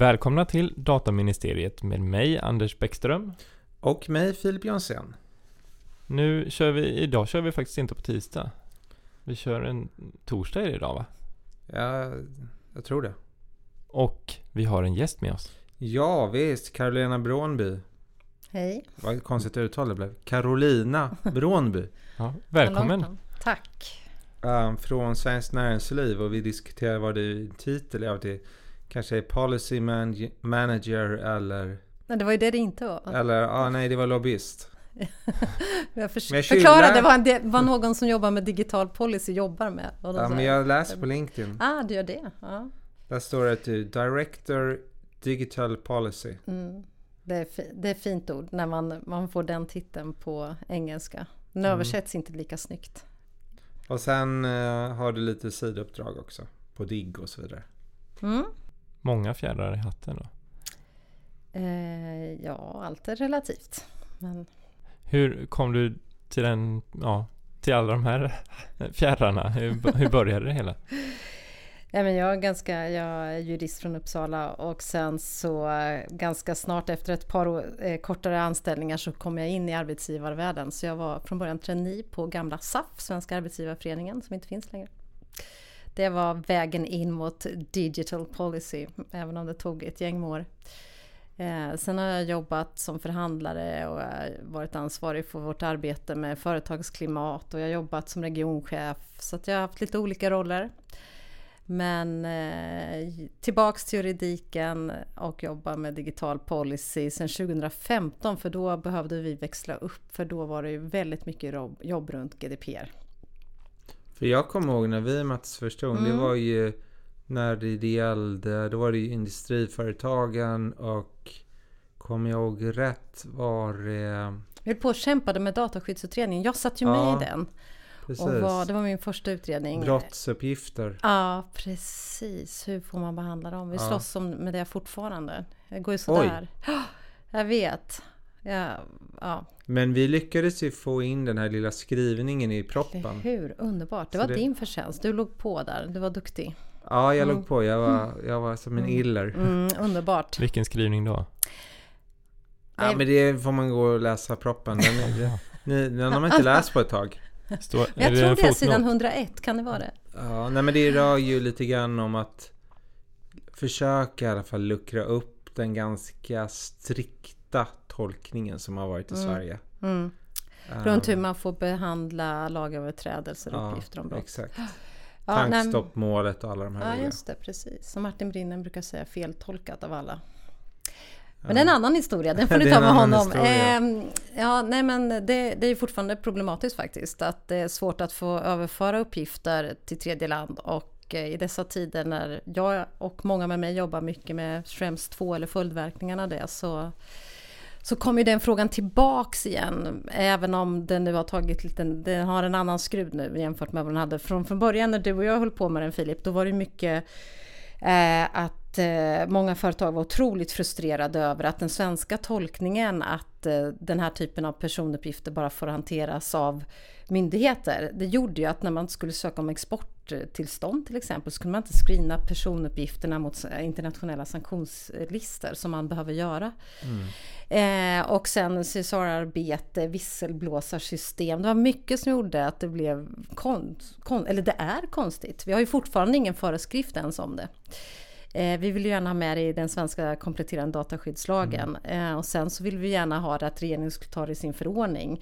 Välkomna till Dataministeriet med mig Anders Bäckström. Och mig Filip Jonsén. Nu kör vi, idag kör vi faktiskt inte på tisdag. Vi kör en torsdag idag va? Ja, jag tror det. Och vi har en gäst med oss. Ja, visst. Carolina Brånby. Hej. Vad konstigt uttal det blev. Carolina Brånby. Ja, välkommen. Tack. Um, från Svenskt Näringsliv och vi diskuterar vad det är titel är. Kanske är Policy man Manager eller... Nej, det var ju det det inte var. Eller, ah, nej, det var lobbyist. jag för, jag förklarade, det var, det var någon som jobbar med digital policy jobbar med. ja, men jag läser på LinkedIn. Ah, du gör det? Ja. Där står det att du Director Digital Policy. Mm. Det, är det är fint ord när man, man får den titeln på engelska. Den mm. översätts inte lika snyggt. Och sen uh, har du lite sidouppdrag också på DIGG och så vidare. Mm. Många fjädrar i hatten då? Eh, ja, allt är relativt. Men... Hur kom du till den, ja, till alla de här fjärrarna? Hur, hur började det hela? Men jag, är ganska, jag är jurist från Uppsala och sen så ganska snart efter ett par eh, kortare anställningar så kom jag in i arbetsgivarvärlden. Så jag var från början trainee på gamla SAF, Svenska Arbetsgivarföreningen, som inte finns längre. Det var vägen in mot digital policy, även om det tog ett gäng år. Eh, sen har jag jobbat som förhandlare och eh, varit ansvarig för vårt arbete med företagsklimat och jag har jobbat som regionchef så att jag har haft lite olika roller. Men eh, tillbaks till juridiken och jobba med digital policy sedan 2015 för då behövde vi växla upp för då var det ju väldigt mycket jobb, jobb runt GDPR. För jag kommer ihåg när vi möttes första gången, mm. det var ju när det gällde, då var det ju industriföretagen och kommer jag ihåg rätt var det... Vi höll på och kämpade med dataskyddsutredningen. Jag satt ju ja, med i den. Precis. Och var, det var min första utredning. Brottsuppgifter. Ja, precis. Hur får man behandla dem? Vi ja. slåss med det fortfarande. Det går ju sådär. Oj. Jag vet. Ja, ja. Men vi lyckades ju få in den här lilla skrivningen i proppen. Hur underbart. Det var det... din förtjänst. Du låg på där. Du var duktig. Ja, jag mm. låg på. Jag var, jag var som en mm. iller. Mm, underbart. Vilken skrivning då? Ja, men det får man gå och läsa proppen. Den, den, den har man inte läst på ett tag. Står, jag tror det är sidan 101, kan det vara det? Ja, nej men det rör ju lite grann om att försöka i alla fall luckra upp den ganska strikta tolkningen som har varit i mm. Sverige. Mm. Runt hur man får behandla lagöverträdelser och ja, uppgifter om brott. Exakt. Ja, Tankstoppmålet och alla de här Ja, just det. Precis. Som Martin Brinnen brukar säga, feltolkat av alla. Men det är en annan historia, den får ni ta med honom. Eh, ja, nej men det, det är fortfarande problematiskt faktiskt. Att det är svårt att få överföra uppgifter till tredje land. Och eh, i dessa tider när jag och många med mig jobbar mycket med Schrems 2 eller följdverkningarna av det så så kommer den frågan tillbaks igen. Även om den nu har tagit lite, den har en annan skruv nu jämfört med vad den hade från, från början när du och jag höll på med den Filip. Då var det mycket eh, att eh, många företag var otroligt frustrerade över att den svenska tolkningen att eh, den här typen av personuppgifter bara får hanteras av myndigheter. Det gjorde ju att när man skulle söka om export exporttillstånd till exempel så kunde man inte screena personuppgifterna mot internationella sanktionslistor som man behöver göra. Mm. Eh, och sen CSR-arbete, visselblåsarsystem. Det var mycket som gjorde att det blev konst, kon, eller det är konstigt. Vi har ju fortfarande ingen föreskrift ens om det. Eh, vi vill ju gärna ha med det i den svenska kompletterande dataskyddslagen. Mm. Eh, och sen så vill vi gärna ha det att regeringen skulle ta det i sin förordning.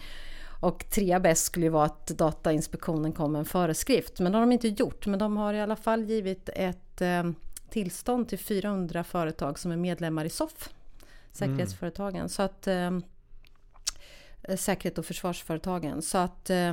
Och trea bäst skulle ju vara att Datainspektionen kom med en föreskrift. Men det har de inte gjort. Men de har i alla fall givit ett eh, tillstånd till 400 företag som är medlemmar i SOF. Säkerhetsföretagen. Mm. Så att eh, Säkerhet och försvarsföretagen. Så att eh,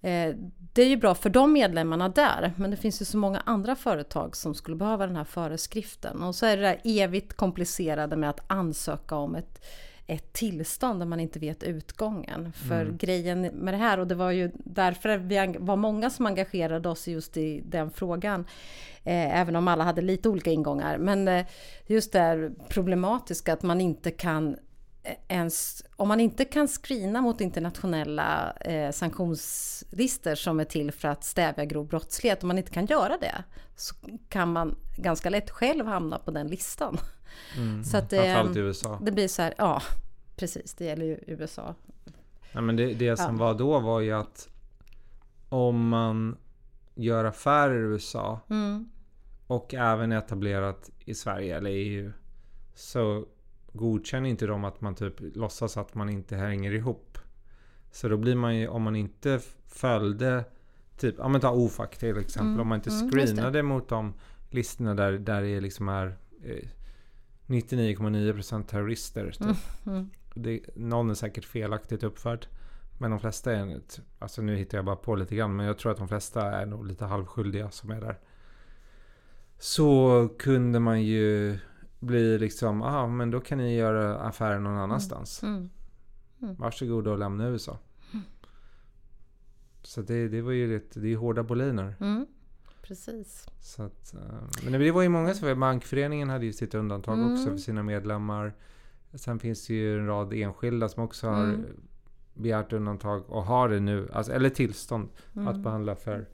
eh, det är ju bra för de medlemmarna där, men det finns ju så många andra företag som skulle behöva den här föreskriften. Och så är det där evigt komplicerade med att ansöka om ett ett tillstånd där man inte vet utgången. För mm. grejen med det här, och det var ju därför vi var många som engagerade oss just i den frågan, eh, även om alla hade lite olika ingångar. Men eh, just det här problematiska att man inte kan ens, om man inte kan screena mot internationella eh, sanktionslister som är till för att stävja grov brottslighet, om man inte kan göra det, så kan man ganska lätt själv hamna på den listan. Mm. Så att, Framförallt i USA. Det blir så här, ja, precis, det gäller ju USA. Ja, men det, det som ja. var då var ju att om man gör affärer i USA mm. och även etablerat i Sverige eller EU så godkänner inte de att man typ låtsas att man inte hänger ihop. Så då blir man ju, om man inte följde, typ, ja men ta OFAC till exempel, mm. om man inte mm, screenade mm, mot de listorna där, där det liksom är eh, 99,9% terrorister. Typ. Mm, mm. Det, någon är säkert felaktigt uppförd. Men de flesta är, alltså nu hittar jag bara på lite grann, men jag tror att de flesta är nog lite halvskyldiga som är där. Så kunde man ju bli liksom, ah men då kan ni göra affärer någon annanstans. Mm. Mm. Mm. Varsågod och lämna USA. Mm. Så det, det var ju lite, det är hårda boliner. Mm. Precis. Så att, eh, men det var ju många som Bankföreningen hade ju sitt undantag mm. också för sina medlemmar. Sen finns det ju en rad enskilda som också har mm. begärt undantag och har det nu, alltså, eller tillstånd att behandla för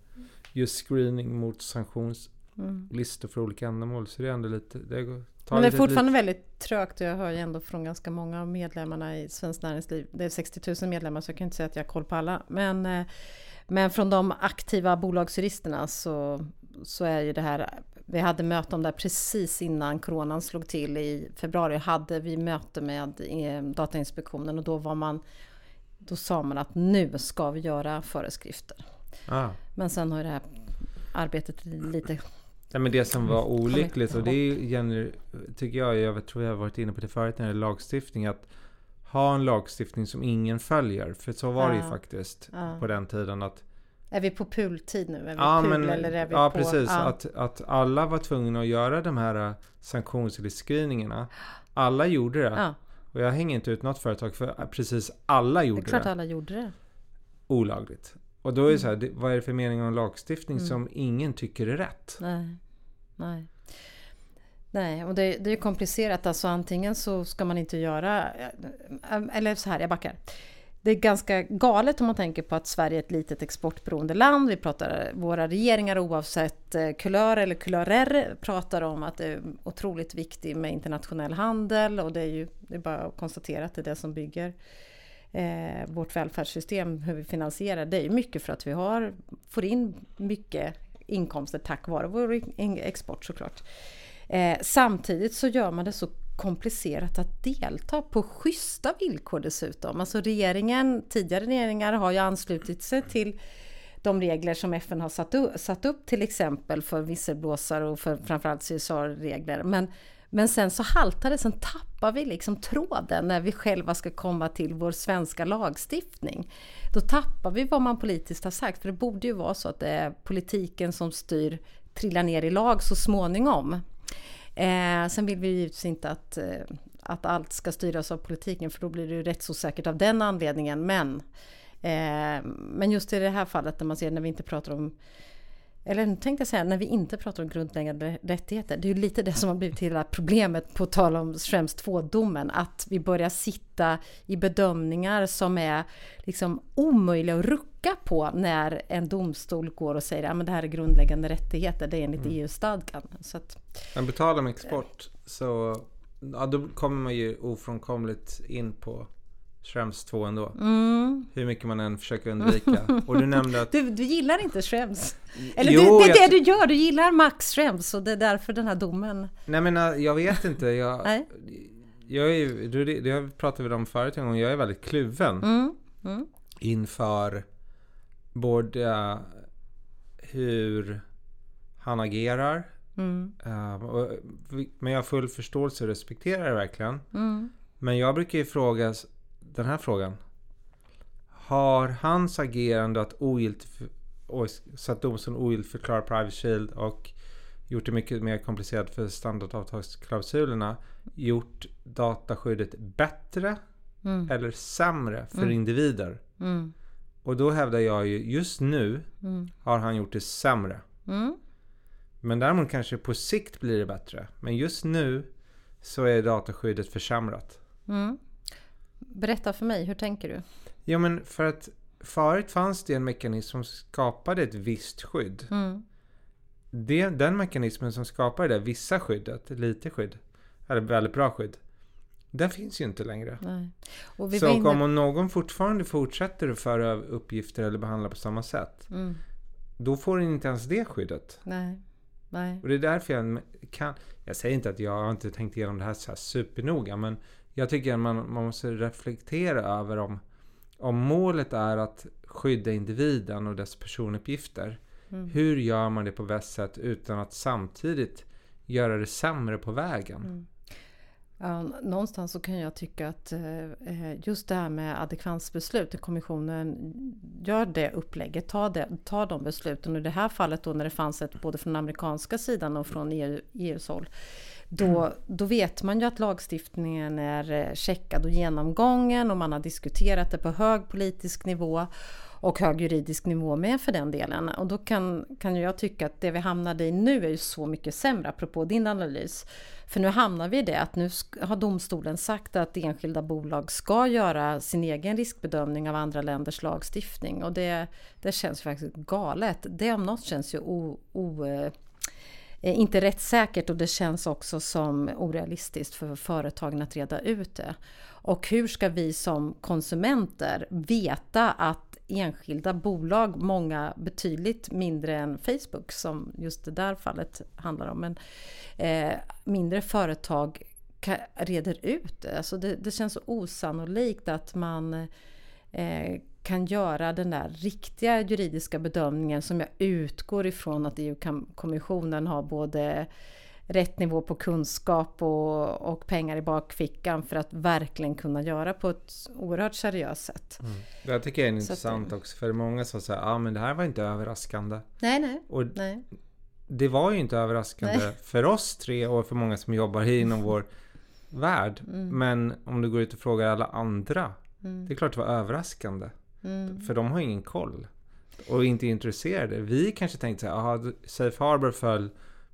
just screening mot sanktionslistor för olika ändamål. Så det är ändå lite, det men det är fortfarande lite... väldigt trögt och jag hör ju ändå från ganska många av medlemmarna i Svenskt Näringsliv. Det är 60 000 medlemmar så jag kan inte säga att jag har koll på alla. Men, eh, men från de aktiva bolagsjuristerna så, så är ju det här vi hade möte om det precis innan coronan slog till i februari. Hade vi möte med eh, Datainspektionen och då var man då sa man att nu ska vi göra föreskrifter. Ah. Men sen har ju det här arbetet lite Nej, men det som var olyckligt och det gäller, tycker jag, jag tror jag har varit inne på det förut när det är lagstiftning, att ha en lagstiftning som ingen följer. För så var det ju faktiskt ja. på den tiden att är vi på pultid nu? Är vi ja, pul, men, eller är vi ja på, precis. Ja. Att, att alla var tvungna att göra de här äh, sanktionslistsskrivningarna. Alla gjorde det. Ja. Och jag hänger inte ut något företag för precis alla gjorde det. Är klart alla gjorde det. Olagligt. Och då är det så här, mm. vad är det för mening en lagstiftning mm. som ingen tycker är rätt? Nej. Nej. Nej, och det, det är komplicerat. Alltså antingen så ska man inte göra... Eh, eller så här, jag backar. Det är ganska galet om man tänker på att Sverige är ett litet exportberoende land. Vi pratar, våra regeringar oavsett eh, kulör eller kulörer pratar om att det är otroligt viktigt med internationell handel och det är ju det är bara att konstatera att det är det som bygger eh, vårt välfärdssystem, hur vi finansierar. Det är ju mycket för att vi har, får in mycket inkomster tack vare vår export såklart. Eh, Eh, samtidigt så gör man det så komplicerat att delta på schyssta villkor dessutom. Alltså regeringen, tidigare regeringar har ju anslutit sig till de regler som FN har satt upp, satt upp till exempel för visselblåsare och för framförallt CSR-regler. Men men sen så haltar det, sen tappar vi liksom tråden när vi själva ska komma till vår svenska lagstiftning. Då tappar vi vad man politiskt har sagt, för det borde ju vara så att det är politiken som styr, trillar ner i lag så småningom. Eh, sen vill vi givetvis inte att, eh, att allt ska styras av politiken, för då blir det ju rättsosäkert av den anledningen. Men, eh, men just i det här fallet när man ser när vi inte pratar om eller tänkte jag säga, när vi inte pratar om grundläggande rättigheter. Det är ju lite det som har blivit hela problemet på tal om Schrems 2-domen. Att vi börjar sitta i bedömningar som är liksom omöjliga att rucka på när en domstol går och säger att ja, det här är grundläggande rättigheter, det är enligt mm. EU-stadgan. Så att, Men på tal om export så ja, då kommer man ju ofrånkomligt in på Schrems 2 ändå. Mm. Hur mycket man än försöker undvika. Och du nämnde att... Du, du gillar inte Schrems? Eller jo, det, det är jag... det du gör, du gillar Max Schrems och det är därför den här domen... Nej men äh, jag vet inte. Jag, Nej. jag är du, det pratade vi om förut en gång, jag är väldigt kluven. Mm. Mm. Inför både äh, hur han agerar. Mm. Och, men jag har full förståelse och respekterar det verkligen. Mm. Men jag brukar ju fråga den här frågan. Har hans agerande att ogiltigt, satt domstolen ogiltigförklara Private Shield och gjort det mycket mer komplicerat för standardavtalsklausulerna gjort dataskyddet bättre mm. eller sämre för mm. individer? Mm. Och då hävdar jag ju just nu mm. har han gjort det sämre. Mm. Men däremot kanske på sikt blir det bättre. Men just nu så är dataskyddet försämrat. Berätta för mig, hur tänker du? Ja men för att förut fanns det en mekanism som skapade ett visst skydd. Mm. Det, den mekanismen som skapade det, vissa skyddet, lite skydd, eller väldigt bra skydd, den finns ju inte längre. Så inne- om någon fortfarande fortsätter att föra uppgifter eller behandla på samma sätt, Mm. då får den inte ens det skyddet. Nej. Nej. Och det är därför jag kan... Jag säger inte att jag har inte tänkt igenom det här så här supernoga, men jag tycker att man, man måste reflektera över om, om målet är att skydda individen och dess personuppgifter. Mm. Hur gör man det på bäst sätt utan att samtidigt göra det sämre på vägen? Mm. Ja, någonstans så kan jag tycka att eh, just det här med adekvansbeslut, kommissionen gör det upplägget, tar, det, tar de besluten. Och i det här fallet då när det fanns ett både från amerikanska sidan och från EU, EUs håll. Då, då vet man ju att lagstiftningen är eh, checkad och genomgången och man har diskuterat det på hög politisk nivå och hög juridisk nivå med för den delen. Och då kan, kan jag tycka att det vi hamnade i nu är ju så mycket sämre, apropå din analys. För nu hamnar vi i det att nu har domstolen sagt att enskilda bolag ska göra sin egen riskbedömning av andra länders lagstiftning. Och det, det känns faktiskt galet. Det om något känns ju o, o, eh, Eh, inte rättssäkert och det känns också som orealistiskt för företagen att reda ut det. Och hur ska vi som konsumenter veta att enskilda bolag, många betydligt mindre än Facebook som just det där fallet handlar om, men eh, mindre företag reder ut det. Alltså det, det känns så osannolikt att man eh, kan göra den där riktiga juridiska bedömningen som jag utgår ifrån att EU-kommissionen har både rätt nivå på kunskap och, och pengar i bakfickan för att verkligen kunna göra på ett oerhört seriöst sätt. Det här tycker jag är Så att intressant det- också, för många som säger ah, men det här var inte överraskande. Nej, nej, Och nej. det var ju inte överraskande Nej. för oss tre och för många som jobbar inom vår värld. Men om du går ut och frågar alla andra, Mm, det är klart det var överraskande. Mm, För de har ingen koll. Och inte intresserade. Vi kanske tänkte så här, aha, Safe Harbor föll,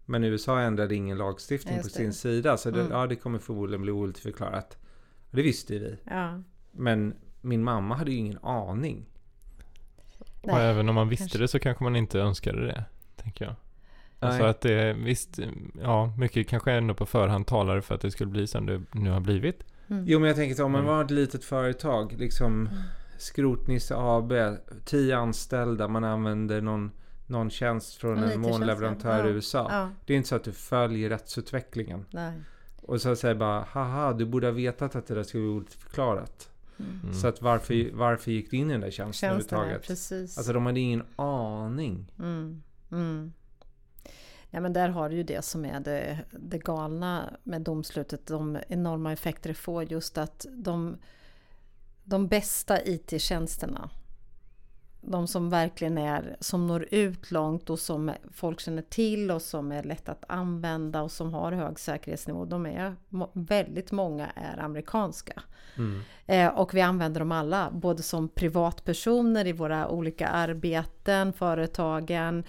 men USA ändrade ingen lagstiftning Ja, på sin det. sida. Så det, Mm. ja, det kommer förmodligen bli ogiltigförklarat. Och det visste vi. ja. Men min mamma hade ju ingen aning. Och Nej, även om man visste kanske. det så kanske man inte önskade det, tänker jag. Nej. Alltså att det, visst, ja, mycket kanske ändå på förhand talade för att det skulle bli som det nu har blivit. Mm. Jo men jag tänker så om man Mm. var ett litet företag, liksom Skrotnisse AB, 10 anställda, man använder någon, någon tjänst från En månleverantör ja. i USA. Ja, Det är inte så att du följer rättsutvecklingen. nej. Och så säger bara, haha, du borde ha vetat att det där skulle bli förklarat. Mm. Så att varför, varften gick du in i den där tjänsten Tjänsten, överhuvudtaget? precis. Alltså de hade ingen aning. Mm, mm. Ja, men där har du ju det som är det, det galna med domslutet, de enorma effekter det får. Just att de, de bästa IT-tjänsterna, de som verkligen är, som når ut långt och som folk känner till och som är lätt att använda och som har hög säkerhetsnivå, de är, väldigt många är amerikanska. Mm. Eh, och vi använder dem alla, både som privatpersoner i våra olika arbeten, företagen,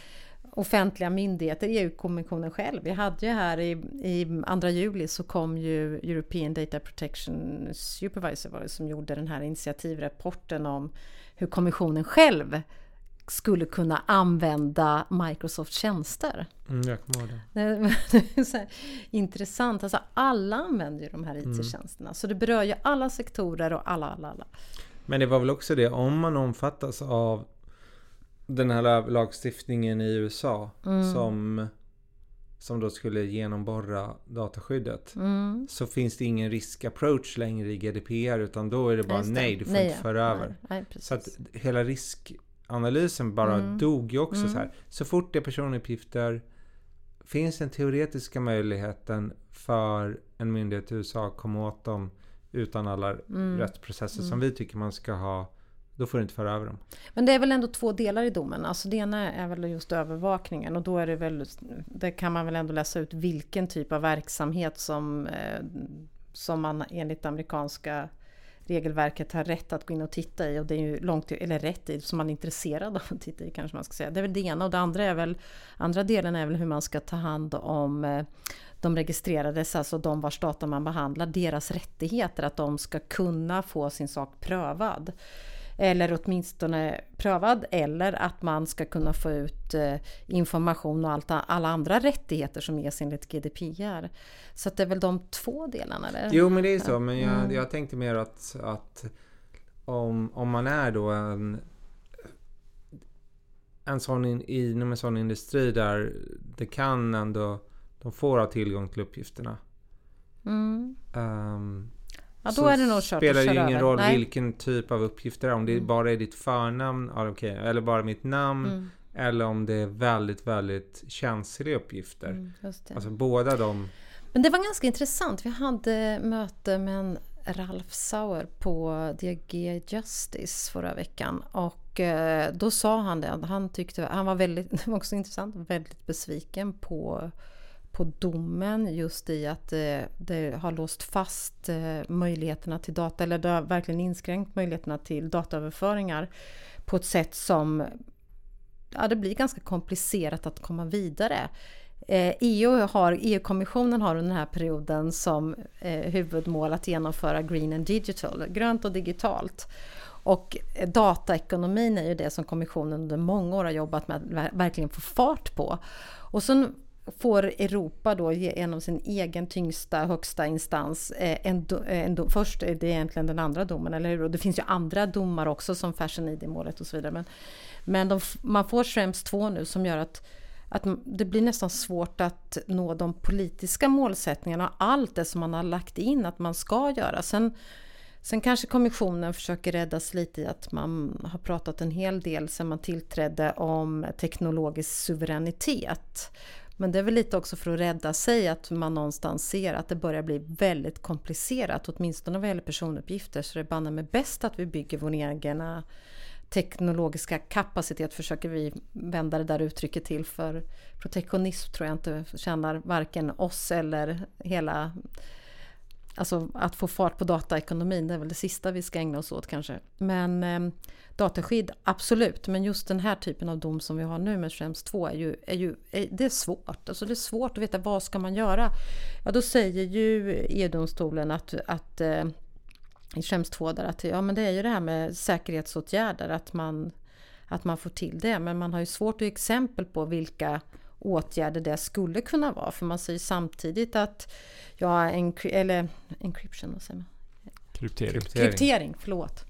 offentliga myndigheter, EU-kommissionen själv. Vi hade ju här i, i 2 juli så kom ju European Data Protection Supervisor som gjorde den här initiativrapporten om hur kommissionen själv skulle kunna använda Microsofts tjänster. Mm, jag kommer intressant. Alltså alla använder ju de här Mm. IT-tjänsterna. Så det berör ju alla sektorer och alla, alla, alla. Men det var väl också det, om man omfattas av den här lag- lagstiftningen i USA Mm. som, som då skulle genomborra dataskyddet. Mm. Så finns det ingen risk-approach längre i GDPR utan då är det bara det. nej, du får Nej, inte föra över. Nej. Så att hela riskanalysen bara Mm. dog ju också Mm. så här. Så fort det är personuppgifter finns den teoretiska möjligheten för en myndighet i USA att komma åt dem utan alla Mm. rättsprocesser som Mm. vi tycker man ska ha. Då får du inte föra över dem. Men det är väl ändå två delar i domen. Alltså det ena är väl just övervakningen och då är det väl, det kan man väl ändå läsa ut vilken typ av verksamhet som, eh, som man enligt amerikanska regelverket har rätt att gå in och titta i och det är ju långt, eller rätt i, som man är intresserad av att titta i kanske man ska säga. Det är väl det ena och det andra är väl, andra delen är väl hur man ska ta hand om eh, de registrerades, alltså de vars data man behandlar, deras rättigheter, att de ska kunna få sin sak prövad. Eller åtminstone prövad, eller att man ska kunna få ut eh, information och allt, alla andra rättigheter som ges enligt GDPR. Så det är väl de två delarna? Eller? Jo, men det är så. Men jag, mm. jag tänkte mer att, att om, om man är då en en sån in, inom en sån industri där det kan ändå, de får ha tillgång till uppgifterna. Mm. Um, ja, då är det nog spelar det ingen roll Nej. vilken typ av uppgifter det är. Om det mm. bara är ditt förnamn, ja, okay, eller bara mitt namn. Mm. Eller om det är väldigt, väldigt känsliga uppgifter. Mm, alltså båda de... Men det var ganska intressant. Vi hade möte med en Ralf Sauer på DG Justice förra veckan. Och eh, då sa han det, han tyckte, han var väldigt, också intressant, väldigt besviken på, på domen just i att det, det har låst fast eh, möjligheterna till data, eller det har verkligen inskränkt möjligheterna till dataöverföringar på ett sätt som ja, det blir ganska komplicerat att komma vidare. EU eh, e har, EU-kommissionen har under den här perioden som eh, huvudmål att genomföra Green and Digital, grönt och digitalt. Och dataekonomin är ju det som kommissionen under många år har jobbat med att verkligen få fart på. Och sen får Europa då genom sin egen tyngsta högsta instans eh, en, eh, en, först är det egentligen den andra domen, eller hur? Och det finns ju andra domar också som Fashion ID-målet och så vidare. Men, men de, man får Schrems 2 nu som gör att att det blir nästan svårt att nå de politiska målsättningarna, allt det som man har lagt in att man ska göra. Sen, sen kanske kommissionen försöker räddas lite i att man har pratat en hel del sedan man tillträdde om teknologisk suveränitet. Men det är väl lite också för att rädda sig att man någonstans ser att det börjar bli väldigt komplicerat, åtminstone vad gäller personuppgifter. Så det är banne med bäst att vi bygger vår egna eh, teknologiska kapacitet försöker vi vända det där uttrycket till för protektionism tror jag inte tjänar varken oss eller hela Alltså att få fart på dataekonomin, det är väl det sista vi ska ägna oss åt kanske. Men eh, dataskydd, absolut. Men just den här typen av dom som vi har nu med Schrems 2 är ju, är ju är, det är svårt. Alltså det är svårt att veta vad ska man göra. Ja, då säger ju EU-domstolen att, att eh, i Schrems 2 där att ja, men det är ju det här med säkerhetsåtgärder, att man, att man får till det. Men man har ju svårt att ge exempel på vilka åtgärder det skulle kunna vara. För man säger samtidigt att ja, encry eller encryption, vad säger man? Kryptering. Kryptering, Kryptering förlåt.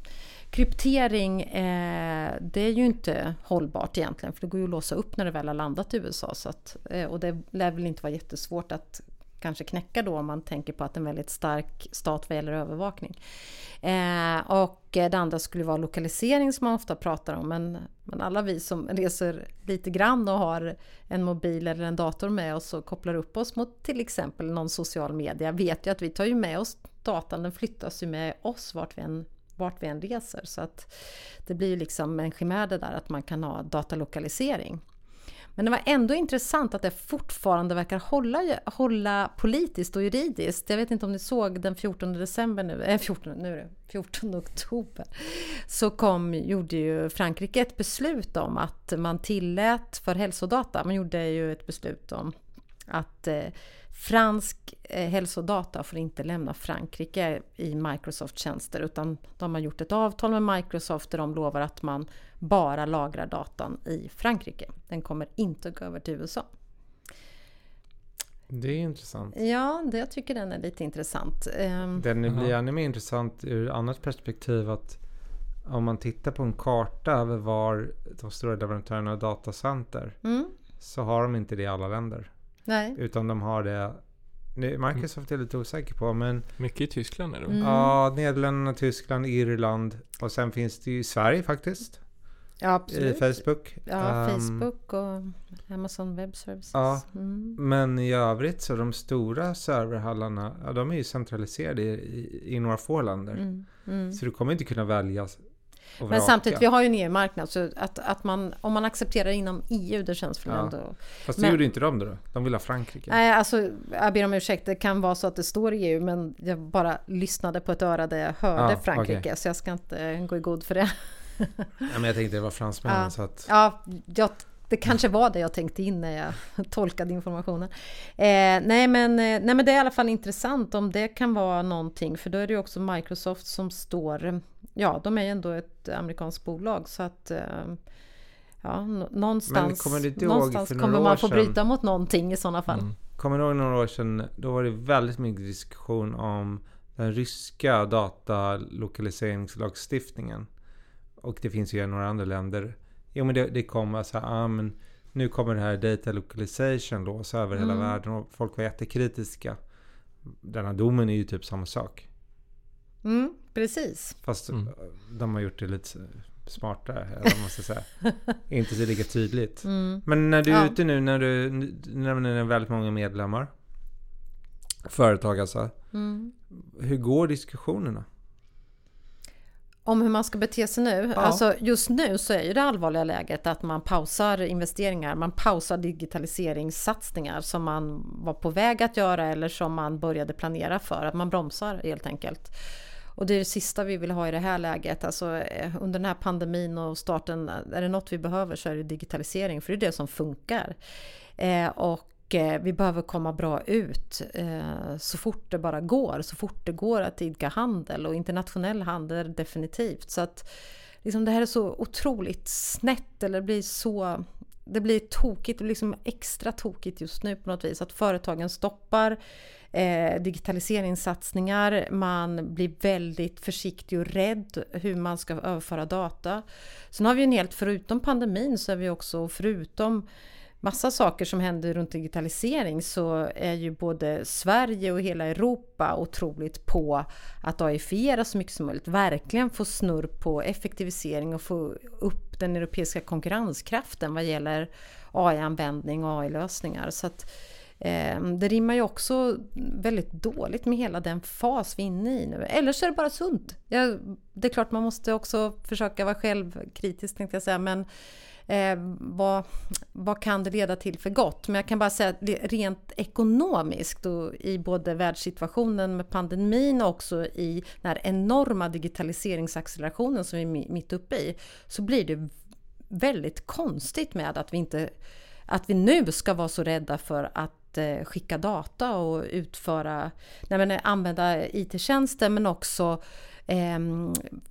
Kryptering, eh, det är ju inte hållbart egentligen för det går ju att låsa upp när det väl har landat i USA. Så att, eh, och det lär väl inte vara jättesvårt att kanske knäcka då om man tänker på att en väldigt stark stat vad gäller övervakning. Eh, och det andra skulle vara lokalisering som man ofta pratar om men, men alla vi som reser lite grann och har en mobil eller en dator med oss och kopplar upp oss mot till exempel någon social media vet ju att vi tar ju med oss datan, den flyttas ju med oss vart vi än vart vi än reser. Så att det blir ju liksom en chimär det där att man kan ha datalokalisering. Men det var ändå intressant att det fortfarande verkar hålla, hålla politiskt och juridiskt. Jag vet inte om ni såg den 14 december nu, eh, äh, 14, nu är det 14 oktober, så kom, gjorde ju Frankrike ett beslut om att man tillät för hälsodata, man gjorde ju ett beslut om att eh, fransk eh, hälsodata får inte lämna Frankrike i Microsoft-tjänster utan de har gjort ett avtal med Microsoft där de lovar att man bara lagrar datan i Frankrike. Den kommer inte att gå över till USA. Det är intressant. Ja, det, jag tycker den är lite intressant. Ehm, den blir ännu mer intressant ur annat perspektiv att om man tittar på en karta över var de stora leverantörerna har datacenter mm. så har de inte det i alla länder. Nej. Utan de har det Microsoft är lite osäker på men Mycket i Tyskland är det mm. Ja, Nederländerna, Tyskland, Irland och sen finns det ju i Sverige faktiskt. Ja, absolut. I Facebook. Ja, um, Facebook och Amazon Web Services. Ja, mm. men i övrigt så de stora serverhallarna, ja, de är ju centraliserade i, i, i några få länder. Mm. Mm. Så du kommer inte kunna välja men samtidigt, vi har ju en EU-marknad så att, att man, om man accepterar inom EU, det känns väl ja. ändå... Fast det men, gjorde inte de då? De vill ha Frankrike? Nej, alltså jag ber om ursäkt, det kan vara så att det står EU men jag bara lyssnade på ett öra där jag hörde ja, Frankrike okay. så jag ska inte gå i god för det. ja, men jag tänkte det var fransmännen ja. så att... Ja, jag det kanske var det jag tänkte in när jag tolkade informationen. Eh, nej, men, eh, nej men det är i alla fall intressant om det kan vara någonting för då är det ju också Microsoft som står, ja de är ju ändå ett amerikanskt bolag så att eh, Ja, någonstans, kommer, någonstans kommer man få bryta mot någonting i sådana fall. Mm. Kommer du ihåg några år sedan, då var det väldigt mycket diskussion om den ryska datalokaliseringslagstiftningen. Och det finns ju i några andra länder. Jo men det, det kom alltså, ah, men nu kommer det här data localization låsa över mm. hela världen och folk var jättekritiska. Den här domen är ju typ samma sak. Mm, precis. Fast mm. de har gjort det lite smartare, eller vad man ska säga. Inte så lika tydligt. Mm. Men när du är ja. ute nu, när du nämner väldigt många medlemmar, företag alltså. Mm. Hur går diskussionerna? Om hur man ska bete sig nu? Ja. Alltså just nu så är ju det allvarliga läget att man pausar investeringar, man pausar digitaliseringssatsningar som man var på väg att göra eller som man började planera för, att man bromsar helt enkelt. Och det är det sista vi vill ha i det här läget. Alltså, eh, under den här pandemin och starten, är det något vi behöver så är det digitalisering, för det är det som funkar. Eh, och eh, vi behöver komma bra ut eh, så fort det bara går, så fort det går att idka handel och internationell handel definitivt. Så att liksom, det här är så otroligt snett, eller det blir så det blir tokigt, det blir liksom extra tokigt just nu på något vis. Att företagen stoppar eh, digitaliseringssatsningar, man blir väldigt försiktig och rädd hur man ska överföra data. Sen har vi en helt, förutom pandemin, så är vi också förutom massa saker som händer runt digitalisering så är ju både Sverige och hela Europa otroligt på att AIfiera så mycket som möjligt. Verkligen få snurr på effektivisering och få upp den europeiska konkurrenskraften vad gäller AI-användning och AI-lösningar. Så att Ehm, det rimmar ju också väldigt dåligt med hela den fas vi är inne i nu. Eller så är det bara sunt. Ja, det är klart man måste också försöka vara självkritisk tänkte jag säga. Men eh, vad, vad kan det leda till för gott? Men jag kan bara säga att rent ekonomiskt och i både världssituationen med pandemin och också i den här enorma digitaliseringsaccelerationen som vi är mitt uppe i så blir det väldigt konstigt med att vi inte att vi nu ska vara så rädda för att Eh, skicka data och utföra, nej men, eh, använda IT-tjänster men också eh,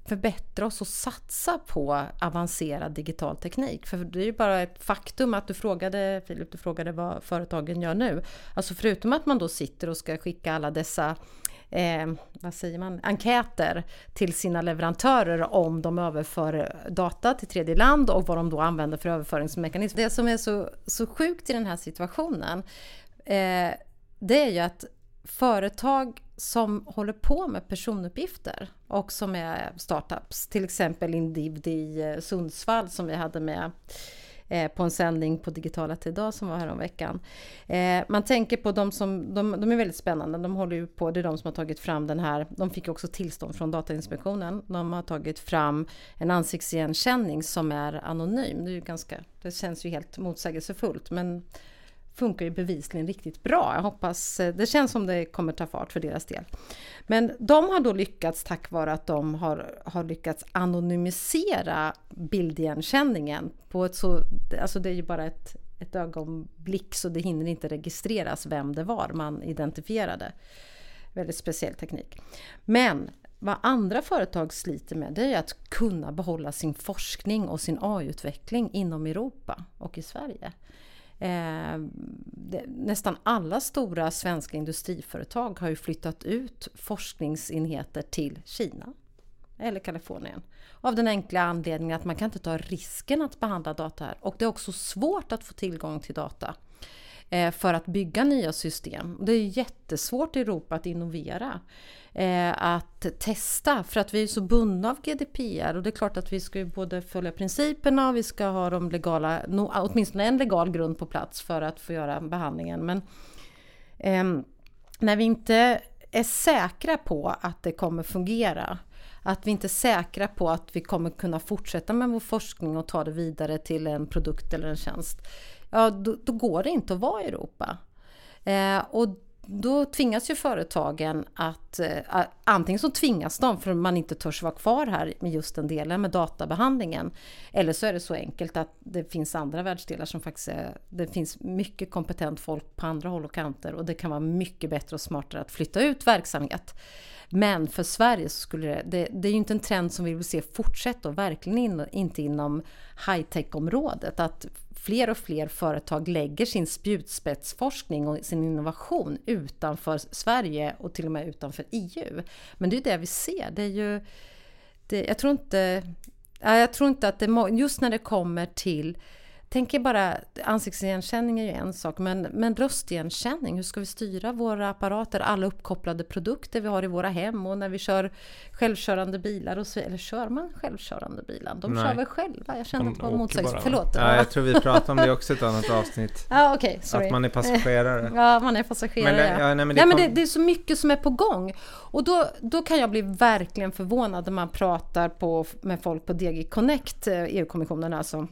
förbättra oss och satsa på avancerad digital teknik. För det är ju bara ett faktum att du frågade, Filip, du frågade vad företagen gör nu. Alltså förutom att man då sitter och ska skicka alla dessa eh, vad säger man, enkäter till sina leverantörer om de överför data till tredje land och vad de då använder för överföringsmekanism. Det som är så, så sjukt i den här situationen eh, det är ju att företag som håller på med personuppgifter och som är startups, till exempel Indivd i eh, Sundsvall som vi hade med Eh, på en sändning på Digitala till idag som var här om veckan. Eh, man tänker på de som, de, de, är väldigt spännande, de håller ju på, det är de som har tagit fram den här, de fick också tillstånd från Datainspektionen, de har tagit fram en ansiktsigenkänning som är anonym. Det är ju ganska, det känns ju helt motsägelsefullt men funkar ju bevisligen riktigt bra. Jag hoppas, eh, det känns som det kommer ta fart för deras del. Men de har då lyckats tack vare att de har, har lyckats anonymisera bildigenkänningen på ett så, alltså det är ju bara ett, ett ögonblick så det hinner inte registreras vem det var man identifierade. Väldigt speciell teknik. Men vad andra företag sliter med det är att kunna behålla sin forskning och sin AI-utveckling inom Europa och i Sverige. Eh, det, nästan alla stora svenska industriföretag har ju flyttat ut forskningsenheter till Kina eller Kalifornien. Av den enkla anledningen att man kan inte ta risken att behandla data här. Och det är också svårt att få tillgång till data Eh, för att bygga nya system. Det är jättesvårt i Europa att innovera eh, att testa för att vi är så bundna av GDPR och det är klart att vi ska ju både följa principerna och vi ska ha de legala, no, åtminstone en legal grund på plats för att få göra behandlingen. Men eh, när vi inte är säkra på att det kommer fungera att vi inte är säkra på att vi kommer kunna fortsätta med vår forskning och ta det vidare till en produkt eller en tjänst. Ja, då, då går det inte att vara i Europa. Eh, och då tvingas ju företagen att äh, antingen så tvingas de för man inte törs vara kvar här med just den delen med databehandlingen. Eller så är det så enkelt att det finns andra världsdelar som faktiskt är, det finns mycket kompetent folk på andra håll och kanter och det kan vara mycket bättre och smartare att flytta ut verksamhet. Men för Sverige så skulle det, det, det är ju inte en trend som vi vill se fortsätta och verkligen in, inte inom high-tech-området. Att fler och fler företag lägger sin spjutspetsforskning och sin innovation utanför Sverige och till och med utanför EU. Men det är det vi ser. Det är ju, det, jag, tror inte, jag tror inte att det, just när det kommer till tänker bara, ansiktsigenkänning är ju en sak, men, men röstigenkänning, hur ska vi styra våra apparater, alla uppkopplade produkter vi har i våra hem och när vi kör självkörande bilar och så, eller kör man självkörande bilar? De Nej. kör väl själva? Jag kände att det var motsägelse. Förlåt. Ja, jag tror vi pratade om det också i ett annat avsnitt. Ja, okay, sorry. Att man är passagerare. Ja, man är passagerare. Men, det, ja, nej, men, det, nej, men det, det, är så mycket som är på gång. Och då, då kan jag bli verkligen förvånad när man pratar på, med folk på DG Connect, EU-kommissionen eh, alltså,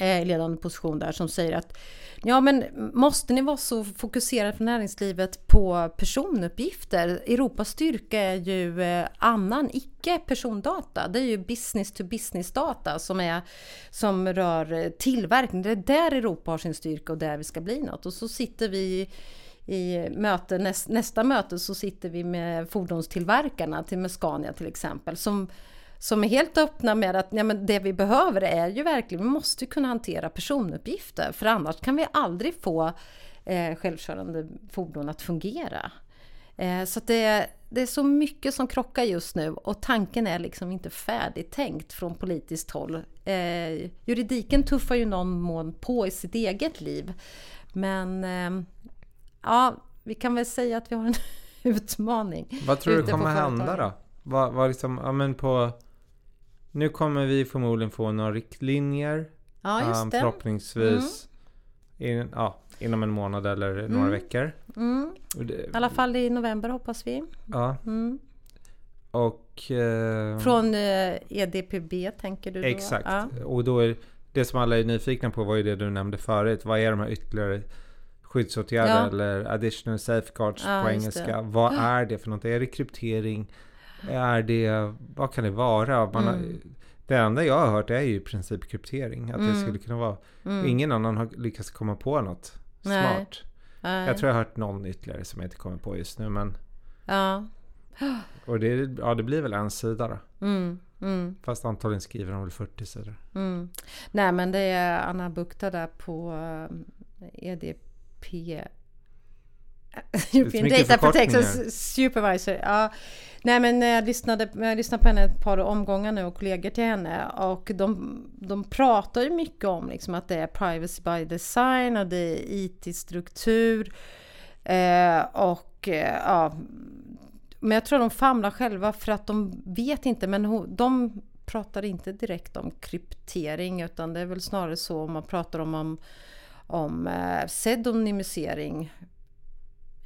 i ledande position där som säger att ja men måste ni vara så fokuserade från näringslivet på personuppgifter? Europas styrka är ju eh, annan icke persondata. Det är ju business to business data som, är, som rör eh, tillverkning. Det är där Europa har sin styrka och där vi ska bli något. Och så sitter vi i möte, näst, nästa möte så sitter vi med fordonstillverkarna, till med Scania till exempel, som som är helt öppna med att ja, men det vi behöver är ju verkligen, vi måste kunna hantera personuppgifter för annars kan vi aldrig få eh, självkörande fordon att fungera. Eh, så det, det är så mycket som krockar just nu och tanken är liksom inte färdigtänkt från politiskt håll. Eh, juridiken tuffar ju någon mån på i sitt eget liv. Men eh, ja, vi kan väl säga att vi har en utmaning. Vad tror du kommer hända då? Vad, vad liksom, ja men på nu kommer vi förmodligen få några riktlinjer. Ja, just um, det. Förhoppningsvis mm. in, ja, inom en månad eller mm. några veckor. Mm. I alla fall i november hoppas vi. Ja. Mm. Och... Eh, Från eh, EDPB tänker du då? Exakt. Ja. Och då är det som alla är nyfikna på var ju det du nämnde förut. Vad är de här ytterligare skyddsåtgärder ja. eller additional safeguards ja, på engelska? Vad är det för något? Är det kryptering? Är det, vad kan det vara? Man mm. har, det enda jag har hört är ju i princip kryptering. Att mm. det skulle kunna vara. Mm. Ingen annan har lyckats komma på något Nej. smart. Nej. Jag tror jag har hört någon ytterligare som jag inte kommer på just nu. Men... Ja. Och det, ja, det blir väl en sida då. Mm, mm. Fast antagligen skriver de väl 40 sidor. Mm. Nej men det är Anna Bukta där på EDP eh, e European Data Protection Supervisor. Ja. Nej men eh, jag lyssnade, jag lyssnade på henne ett par omgångar nu och kollegor till henne och de, de pratar ju mycket om liksom att det är privacy by design och det är IT-struktur eh, och eh, ja men jag tror de famlar själva för att de vet inte men de pratar inte direkt om kryptering utan det är väl snarare så om man pratar om, om, om eh, pseudonymisering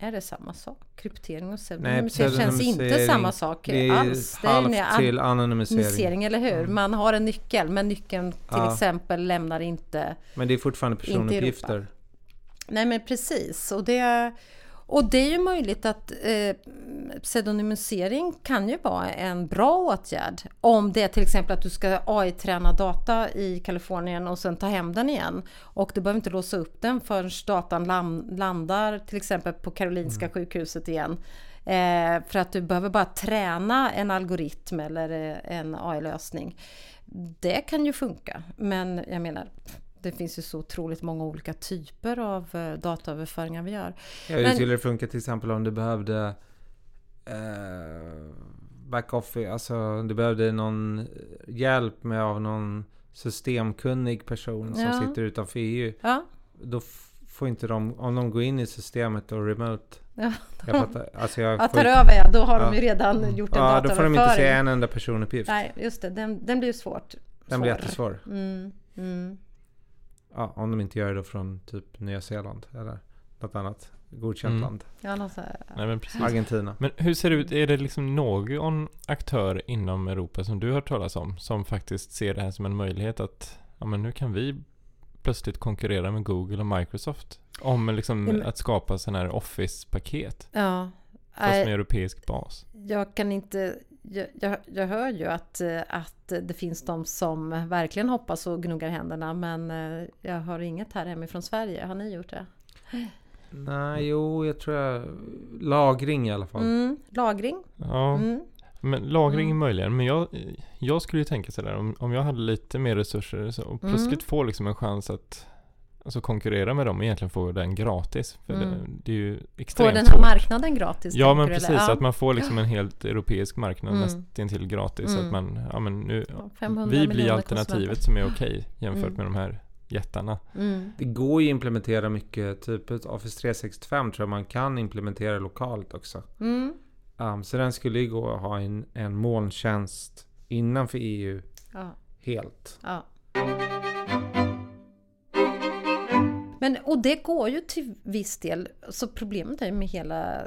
är det samma sak? Kryptering och pseudonymisering känns inte samma sak det är alls. Det är halvt till anonymisering. eller hur? Mm. Man har en nyckel, men nyckeln till ja. exempel lämnar inte... Men det är fortfarande personuppgifter. Nej, men precis. Och det... Och det är ju möjligt att eh, pseudonymisering kan ju vara en bra åtgärd. Om det är till exempel att du ska AI-träna data i Kalifornien och sen ta hem den igen. Och du behöver inte låsa upp den förrän datan landar till exempel på Karolinska mm. sjukhuset igen. Eh, för att du behöver bara träna en algoritm eller eh, en AI-lösning. Det kan ju funka, men jag menar det finns ju så otroligt många olika typer av eh, dataöverföringar vi gör. Ja, hur skulle det funka till exempel om du behövde eh, back-office, alltså du behövde någon hjälp med av någon systemkunnig person som ja. sitter utanför EU. Ja. Då får inte de, om de går in i systemet och remote Ja, jag fattar, alltså jag ja, tar över ja, då har de ju redan mm. gjort en Ja, då får de inte se en enda personuppgift. Nej, just det, den, den blir ju svårt. Den blir jättesvår. Mm, mm. Ja, om de inte gör det från typ Nya Zeeland eller något annat godkänt mm. land. Ja, något. Nej, men precis. Argentina. Men hur ser det ut? Är det liksom någon aktör inom Europa som du har hört talas om som faktiskt ser det här som en möjlighet att ja, men nu kan vi plötsligt konkurrera med Google och Microsoft? om liksom att skapa sådana här Office-paket. Ja. Fast med europeisk bas. Jag kan inte... Jag, jag, hör ju att, att det finns de som verkligen hoppas och gnuggar händerna men eh, jag hör inget här hemifrån Sverige. Har ni gjort det? Nej, jo, jag tror jag... Lagring i alla fall. Mm, lagring. Ja. Mm. Men lagring mm. möjligen. Men jag, jag skulle ju tänka sådär om, om jag hade lite mer resurser så, och plötsligt mm. få liksom en chans att alltså konkurrera med dem och egentligen få den gratis. För mm. det, det, är ju extremt Få den här marknaden gratis? Ja men precis, ja. att man får liksom en helt europeisk marknad mm. nästintill gratis. Mm. Att man, ja men nu, vi blir alternativet som är okej okay jämfört mm. med de här jättarna. Mm. Det går ju att implementera mycket, typ Office 365 tror jag man kan implementera lokalt också. Mm. Um, så den skulle ju gå att ha en, en molntjänst innanför EU ja. helt. Ja. Men, och det går ju till viss del. Så problemet är med hela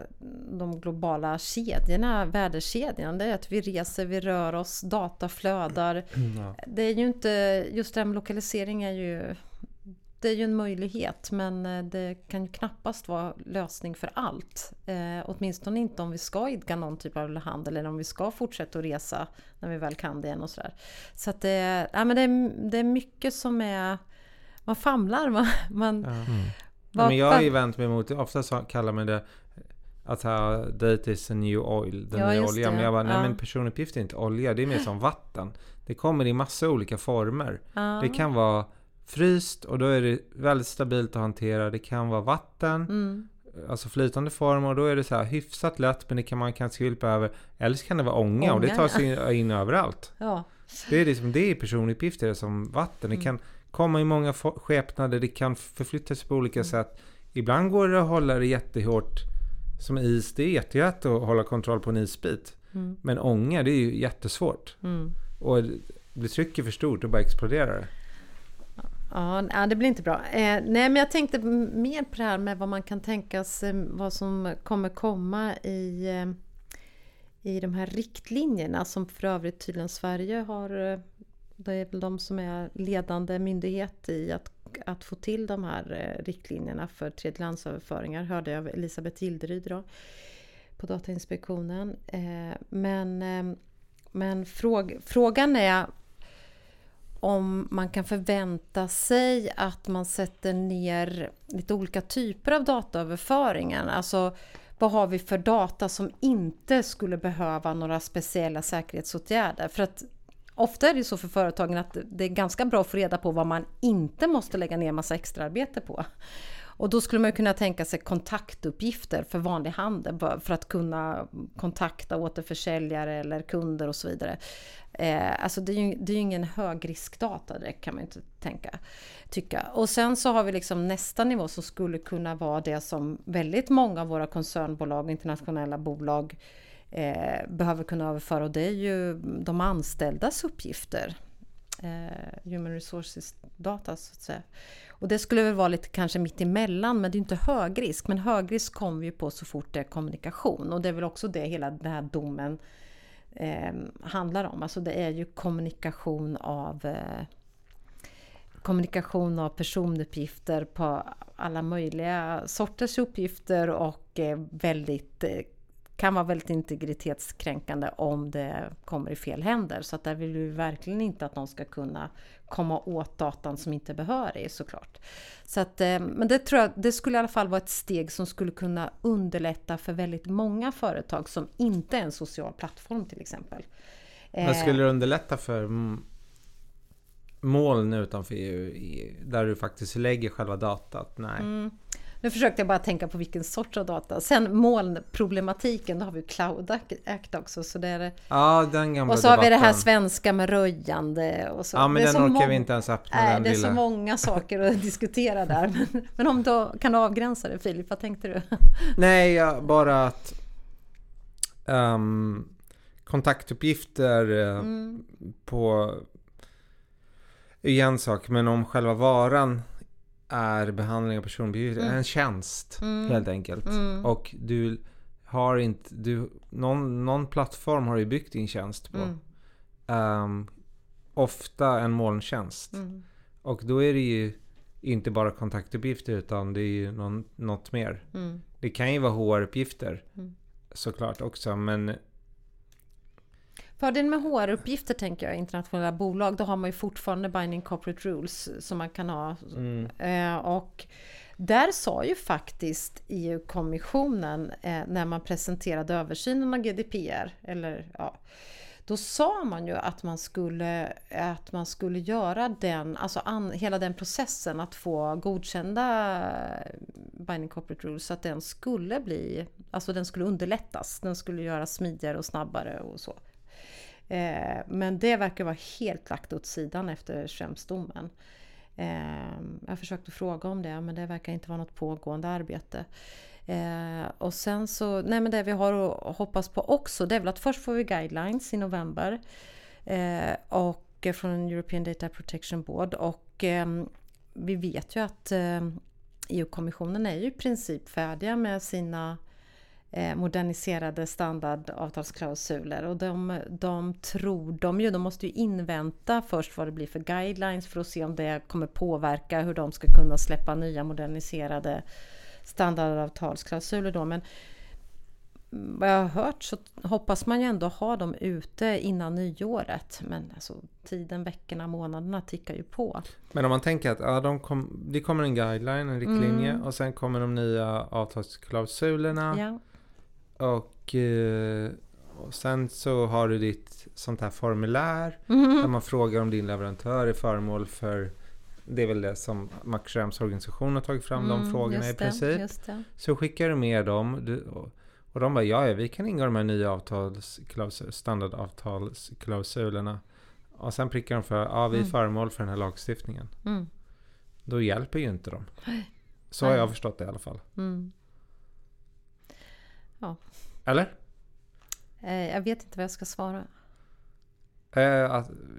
de globala kedjorna, värdekedjan, det är att vi reser, vi rör oss, data flödar. Ja. Det är ju inte, just det här med lokalisering är ju det är ju en möjlighet men eh, det kan ju knappast vara lösning för allt. Eh, åtminstone inte om vi ska idka någon typ av handel eller om vi ska fortsätta att resa när vi väl kan det igen och sådär. Så att det, ja, men det, är, det är mycket som är man famlar. Man, man, ja. Mm. ja, men jag har ju vänt mig emot, ofta så kallar man det att här, date is a new oil, den ja, nya oljan. Men jag bara, nej men personuppgifter är inte olja, det är mer som vatten. Det kommer i massa olika former. Ja. Det kan vara fryst och då är det väldigt stabilt att hantera. Det kan vara vatten, mm. alltså flytande form och då är det så här hyfsat lätt men det kan man kan skvulpa över. Eller så kan det vara ånga, ånga och det tar sig in, in överallt. Ja. Det är liksom, det är personuppgifter som vatten. Det mm. kan komma i många skepnader, det kan förflytta sig på olika mm. sätt. Ibland går det att hålla det jättehårt som is. Det är jättelätt att hålla kontroll på en isbit. Mm. Men ånga, det är ju jättesvårt. Mm. Och blir trycket för stort, då bara exploderar det. Ja, det blir inte bra. Eh, nej, men jag tänkte mer på det här med vad man kan tänka sig, vad som kommer komma i, eh, i de här riktlinjerna som för övrigt tydligen Sverige har eh, det är väl de som är ledande myndighet i att, att få till de här eh, riktlinjerna för tredjelandsöverföringar, hörde jag av Elisabeth Gilderyd då, på Datainspektionen. Eh, men, eh, men fråg, frågan är om man kan förvänta sig att man sätter ner lite olika typer av dataöverföringar. Alltså vad har vi för data som inte skulle behöva några speciella säkerhetsåtgärder? För att Ofta är det så för företagen att det är ganska bra att få reda på vad man inte måste lägga ner massa extraarbete på. Och då skulle man kunna tänka sig kontaktuppgifter för vanlig handel för att kunna kontakta återförsäljare eller kunder och så vidare. Eh, alltså det är ju, det är ju ingen högriskdata det kan man inte tänka, tycka. Och sen så har vi liksom nästa nivå som skulle kunna vara det som väldigt många av våra koncernbolag och internationella bolag eh, behöver kunna överföra och det är ju de anställdas uppgifter. Eh, human resources data så att säga. Och det skulle väl vara lite kanske mitt emellan men det är inte högrisk. Men högrisk kommer vi på så fort det är kommunikation och det är väl också det hela den här domen eh, handlar om. Alltså det är ju kommunikation av eh, kommunikation av personuppgifter på alla möjliga sorters uppgifter och eh, väldigt eh, kan vara väldigt integritetskränkande om det kommer i fel händer. Så att där vill vi verkligen inte att någon ska kunna komma åt datan som inte är behörig såklart. Så att, eh, men det tror jag, det skulle i alla fall vara ett steg som skulle kunna underlätta för väldigt många företag som inte är en social plattform till exempel. Men skulle det underlätta för moln utanför EU där du faktiskt lägger själva datat? Nej. Mm. Nu försökte jag bara tänka på vilken sorts av data. Sen molnproblematiken, då har vi Cloud Act också. Så det är, ja, den gamla Och så debatten. har vi det här svenska med röjande. Och så. Ja, men den orkar vi inte ens öppna. Nej, det är lilla. så många saker att diskutera där. Men, men om du kan avgränsa det Filip, vad tänkte du? Nej, bara att um, kontaktuppgifter uh, mm. på är en sak, men om själva varan är behandling av personuppgifter mm. en tjänst mm. helt enkelt. Mm. Och du har inte, du, någon, någon plattform har du byggt din tjänst på. Um, ofta en molntjänst. Mm. Och då är det ju inte bara kontaktuppgifter utan det är ju någon, något mer. Mm. Det kan ju vara HR-uppgifter såklart också men Fördelen med HR-uppgifter tänker jag, internationella bolag, då har man ju fortfarande binding corporate rules som man kan ha. mm, Eh, och där sa ju faktiskt EU-kommissionen eh, när man presenterade översynen av GDPR, eller ja, då sa man ju att man skulle, att man skulle göra den, alltså an, hela den processen att få godkända binding corporate rules, så att den skulle bli, alltså den skulle underlättas, den skulle göras smidigare och snabbare och så. Eh, men det verkar vara helt lagt åt sidan efter Schrems-domen. Eh, jag försökte fråga om det men det verkar inte vara något pågående arbete. Eh, och sen så, nej men det vi har att hoppas på också det är väl att först får vi guidelines i november. Eh, och från European Data Protection Board och eh, vi vet ju att eh, EU-kommissionen är ju i princip färdiga med sina moderniserade standardavtalsklausuler och de, de tror de ju, de måste ju invänta först vad det blir för guidelines för att se om det kommer påverka hur de ska kunna släppa nya moderniserade standardavtalsklausuler då men vad jag har hört så hoppas man ju ändå ha dem ute innan nyåret men alltså tiden, veckorna, månaderna tickar ju på. Men om man tänker att ja, de kom, det kommer en guideline, en riktlinje Mm. och sen kommer de nya avtalsklausulerna Ja. Och, eh, och sen så har du ditt sånt här formulär där man frågar om din leverantör är föremål för det är väl det som Max organisation har tagit fram, de Mm, frågorna i princip. Det. Så skickar du med dem du, och, de bara ja, vi kan ingå de här nya avtalsklausul, standardavtalsklausulerna. Och sen prickar de för ja, vi är Mm. föremål för den här lagstiftningen. Mm, Då hjälper ju inte dem. Så har jag förstått det i alla fall. mm. Eller? Eh, jag vet inte vad jag ska svara. Eh,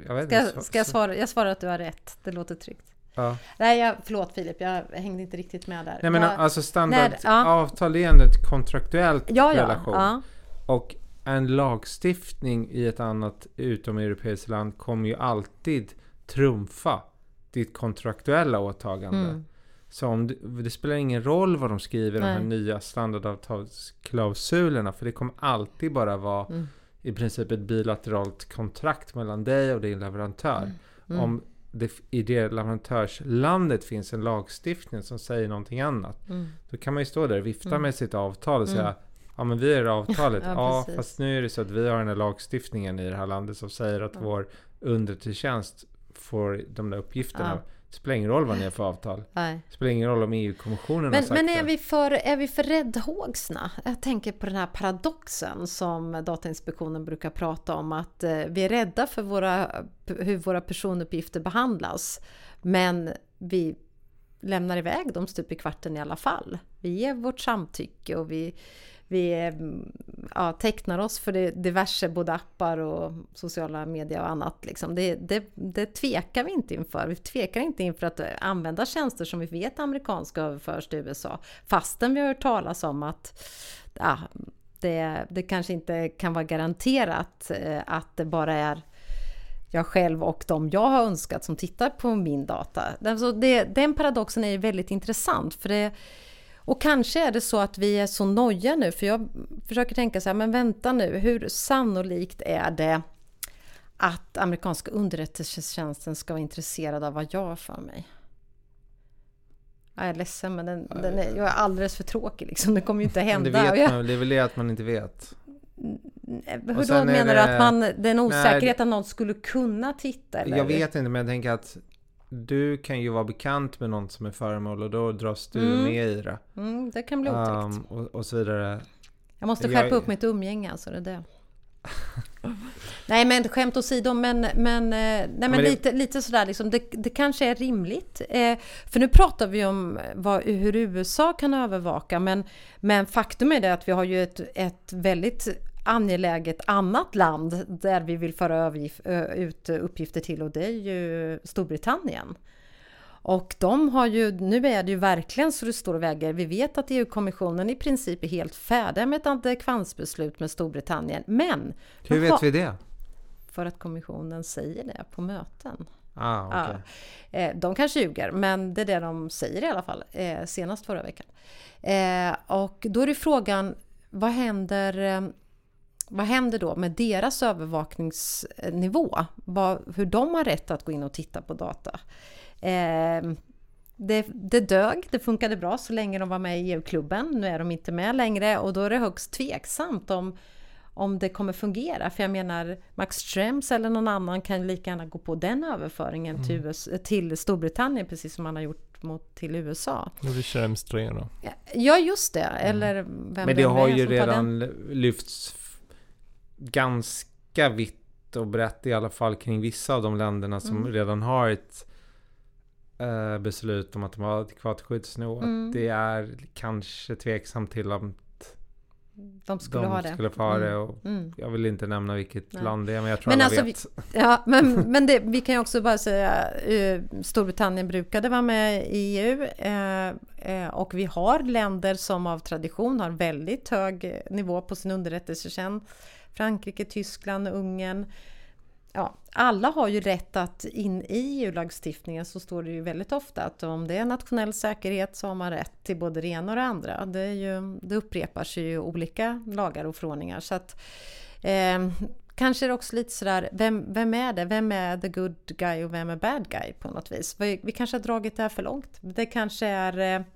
jag vet Ska, inte. ska jag svara? Jag svarar att du har rätt. Det låter tryggt. Ja. Nej, jag, förlåt Filip, jag hängde inte riktigt med där. Nej men jag, alltså standardavtal det är ändå ett kontraktuellt ja, ja, relation. ja. Och en lagstiftning i ett annat utomeuropeiskt land kommer ju alltid trumfa ditt kontraktuella åtagande. Mm. Så om det, det spelar ingen roll vad de skriver, de här Nej. nya standardavtalsklausulerna, för det kommer alltid bara vara Mm. i princip ett bilateralt kontrakt mellan dig och din leverantör. Mm. Om det i det leverantörslandet finns en lagstiftning som säger någonting annat, Mm. då kan man ju stå där och vifta Mm. med sitt avtal och Mm. säga Ja men vi är avtalet. Ja, ja, fast nu är det så att vi har den här lagstiftningen i det här landet som säger att Ja. vår undertilltjänst får de där uppgifterna. Ja. Spelar ingen roll vad ni har för avtal. Nej. Spelar ingen roll om EU-kommissionen har Men, sagt men är, det. vi för, är vi för räddhågsna? Jag tänker på den här paradoxen som Datainspektionen brukar prata om att eh, vi är rädda för våra, hur våra personuppgifter behandlas men vi lämnar iväg dem stup i kvarten i alla fall. Vi ger vårt samtycke och vi, vi eh, ja, tecknar oss för det, diverse både appar och sociala medier och annat. Liksom. Det, det, det tvekar vi inte inför. Vi tvekar inte inför att eh, använda tjänster som vi vet amerikanska överförs till USA. Fastän vi har hört talas om att ja, det, det kanske inte kan vara garanterat eh, att det bara är jag själv och de jag har önskat som tittar på min data. Alltså det, den paradoxen är väldigt intressant. För det, och kanske är det så att vi är så noja nu, för jag försöker tänka så här, men vänta nu, hur sannolikt är det att amerikanska underrättelsetjänsten ska vara intresserad av vad jag har för mig? Ja, Jag är ledsen, men den, den är, jag är alldeles för tråkig liksom. Det kommer ju inte Men hända. det, vet man, det är väl det att man inte vet. hur då sen är menar du det- att man, det är en Nej, osäkerhet att någon skulle kunna titta? Eller? Jag vet inte, men jag tänker att du kan ju vara bekant med någon som är föremål och då dras du Mm. med i det. Mm, det kan bli otäckt. Um, och, och så vidare. Jag måste Jag- skärpa upp mitt umgänge alltså, det är det. nej men skämt åsido, men, men, eh, nej, men, det- lite, lite sådär liksom, det, det kanske är rimligt. Eh, för nu pratar vi om vad, hur USA kan övervaka, men, men faktum är det att vi har ju ett, ett väldigt angeläget annat land där vi vill föra ö, ut uppgifter till och det är ju Storbritannien. Och de har ju, nu är det ju verkligen så det står och väger. Vi vet att EU-kommissionen i princip är helt färdig med ett adekvansbeslut med Storbritannien. Men Hur vet vi det? för att kommissionen säger det på möten. Ah, okay. ja. Eh, de kanske ljuger, men det är det de säger i alla fall, eh, senast förra veckan. Eh, och då är det frågan, vad händer vad händer då med deras övervakningsnivå? Vad, hur de har rätt att gå in och titta på data. Eh, det, det dög, det funkade bra så länge de var med i EU-klubben. Nu är de inte med längre och då är det högst tveksamt om, om det kommer fungera. För jag menar, Max Schrems eller någon annan kan lika gärna gå på den överföringen mm. till, US, till Storbritannien precis som man har gjort mot, till USA. Och det Schrems 3 då? Ja, just det. Eller vem Men det har ju redan lyfts ganska vitt och brett i alla fall kring vissa av de länderna som mm. redan har ett eh, beslut om att de har adekvat skyddsnivå. Mm. Det är kanske tveksamt till om de skulle de ha det. Skulle få ha det och mm. Jag vill inte nämna vilket Nej. land det är men jag tror men alla alltså, vet. Vi, ja, men, men det, vi kan ju också bara säga uh, Storbritannien brukade vara med i EU uh, uh, och vi har länder som av tradition har väldigt hög nivå på sin underrättelsetjänst. Frankrike, Tyskland, Ungern. Ja, alla har ju rätt att in i EU-lagstiftningen så står det ju väldigt ofta att om det är nationell säkerhet så har man rätt till både det ena och det andra. Det, är ju, det upprepar sig ju olika lagar och förordningar. Så att, eh, kanske är det också lite sådär, vem, vem är det? Vem är the good guy och vem är bad guy på något vis? Vi, vi kanske har dragit det här för långt. Det kanske är eh,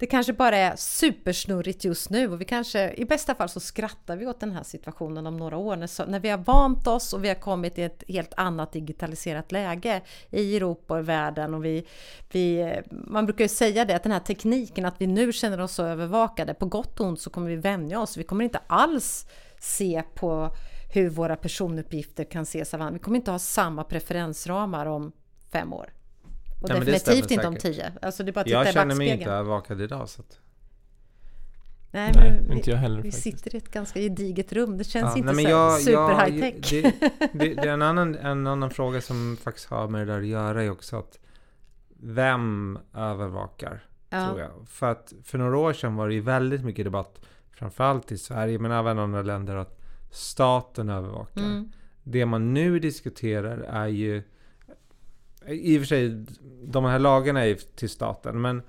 det kanske bara är supersnurrigt just nu och vi kanske, i bästa fall så skrattar vi åt den här situationen om några år när, när vi har vant oss och vi har kommit i ett helt annat digitaliserat läge i Europa och i världen och vi, vi man brukar ju säga det att den här tekniken att vi nu känner oss så övervakade, på gott och ont så kommer vi vänja oss. Vi kommer inte alls se på hur våra personuppgifter kan ses av andra. Vi kommer inte ha samma preferensramar om fem år. Och Nej, definitivt inte om tio. Alltså det är bara att jag känner mig inte övervakad idag. Så att... Nej, Nej vi, inte jag heller Vi faktiskt. sitter i ett ganska gediget rum. Det känns ja, inte nej, så jag, super jag, high tech. Det, det, det, är en annan, en annan fråga som faktiskt har med det där att göra är också att vem övervakar? Ja. Tror jag. För att för några år sedan var det ju väldigt mycket debatt, framförallt i Sverige men även andra länder, att staten övervakar. Mm. Det man nu diskuterar är ju i och för sig, de här lagarna är ju till staten, men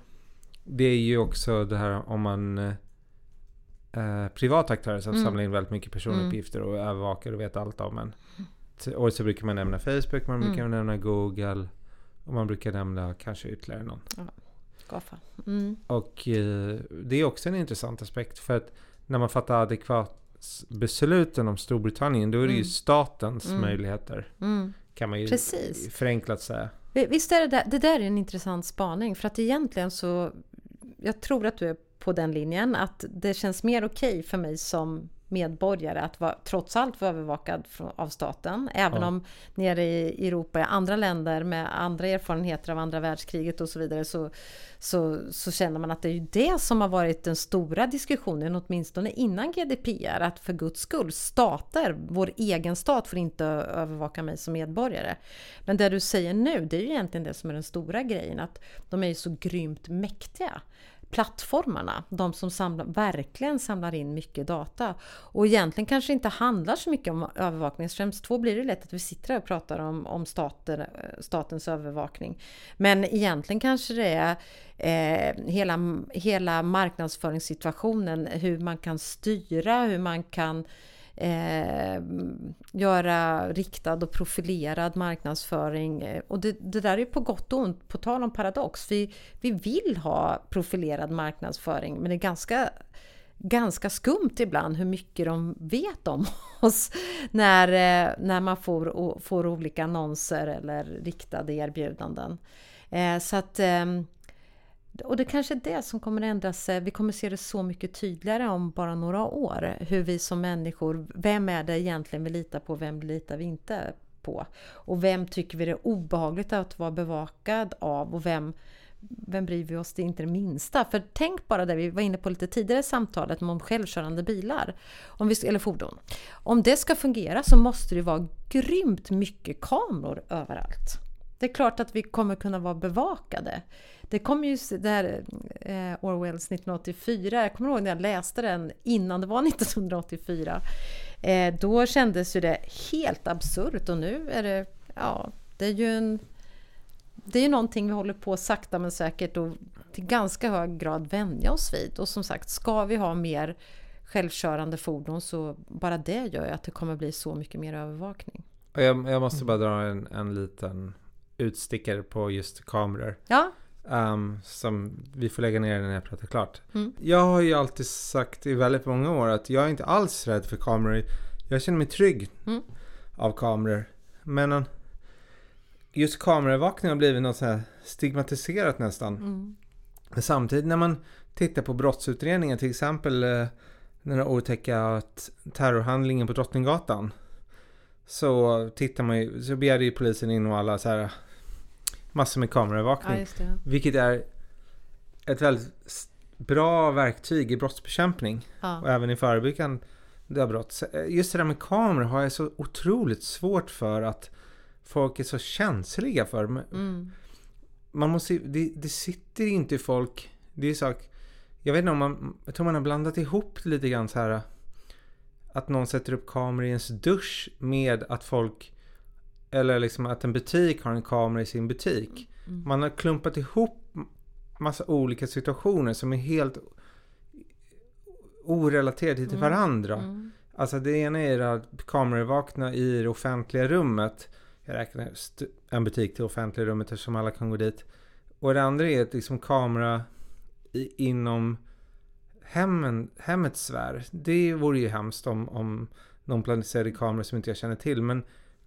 det är ju också det här om man eh, privata aktörer som mm. samlar in väldigt mycket personuppgifter och övervakar och vet allt om en. Och så brukar man nämna Facebook, man brukar mm. nämna Google och man brukar nämna kanske ytterligare någon. Ja, mm. Och eh, det är också en intressant aspekt för att när man fattar adekvat besluten om Storbritannien då är det ju mm. statens mm. möjligheter. Kan man ju Precis. förenklat säga. Visst är det där, det där är en intressant spaning för att egentligen så jag tror att du är på den linjen att det känns mer okej okay för mig som medborgare att vara, trots allt vara övervakad av staten. Även ja. om nere i Europa, i andra länder med andra erfarenheter av andra världskriget och så vidare så, så, så känner man att det är ju det som har varit den stora diskussionen, åtminstone innan GDPR, att för guds skull, stater, vår egen stat får inte övervaka mig som medborgare. Men det du säger nu, det är ju egentligen det som är den stora grejen, att de är ju så grymt mäktiga plattformarna, de som samlar, verkligen samlar in mycket data. Och egentligen kanske inte handlar så mycket om övervakning. Främst två blir det lätt att vi sitter här och pratar om, om stater, eh, statens övervakning. Men egentligen kanske det är eh, hela, hela marknadsföringssituationen, hur man kan styra, hur man kan eh, göra riktad och profilerad marknadsföring. Eh, och det, det, där är på gott och ont, på tal om paradox. Vi, vi vill ha profilerad marknadsföring men det är ganska ganska skumt ibland hur mycket de vet om oss när, eh, när man får, får olika annonser eller riktade erbjudanden. Eh, så att ehm, och det kanske är det som kommer ändras. Vi kommer se det så mycket tydligare om bara några år. Hur vi som människor, vem är det egentligen vi litar på, vem litar vi inte på? Och vem tycker vi det är obehagligt att vara bevakad av och vem, vem bryr vi oss det inte det minsta? För tänk bara det vi var inne på lite tidigare i samtalet om självkörande bilar om vi, eller fordon. Om det ska fungera så måste det vara grymt mycket kameror överallt. Det är klart att vi kommer kunna vara bevakade. Det kom ju det här eh, Orwells 1984, jag kommer ihåg när jag läste den innan det var 1984. Eh, då kändes ju det helt absurt och nu är det, ja, det är ju en det är ju någonting vi håller på sakta men säkert och till ganska hög grad vänja oss vid. Och som sagt, ska vi ha mer självkörande fordon så bara det gör ju att det kommer bli så mycket mer övervakning. Jag, jag måste bara dra en, en liten utstickare på just kameror. Ja. Um, som vi får lägga ner när jag pratar klart. Mm. Jag har ju alltid sagt i väldigt många år att jag är inte alls rädd för kameror. Jag känner mig trygg mm. av kameror. Men just kameraövervakning har blivit något så här stigmatiserat nästan. Mm. Samtidigt när man tittar på brottsutredningar, till exempel eh, den här otäcka terrorhandlingen på Drottninggatan. Så tittar man ju, så begärde ju polisen in och alla så här massor med kameraövervakning. Ja, vilket är ett väldigt bra verktyg i brottsbekämpning ja. och även i förebyggande brott. Eh, just det där med kameror har jag så otroligt svårt för att folk är så känsliga för. Mm. Man måste, det, det sitter inte i folk, det är sak, jag vet inte om man, jag tror man har blandat ihop det lite grann så här. Att någon sätter upp kameror i ens dusch med att folk, eller liksom att en butik har en kamera i sin butik. Mm. Man har klumpat ihop massa olika situationer som är helt orelaterade till mm. varandra. Mm. Alltså det ena är att kameror i det offentliga rummet jag räknar en butik till offentliga rummet eftersom alla kan gå dit. Och det andra är att liksom kamera i, inom hemmen, hemmets sfär. Det vore ju hemskt om, om någon placerade kameror som inte jag känner till. Men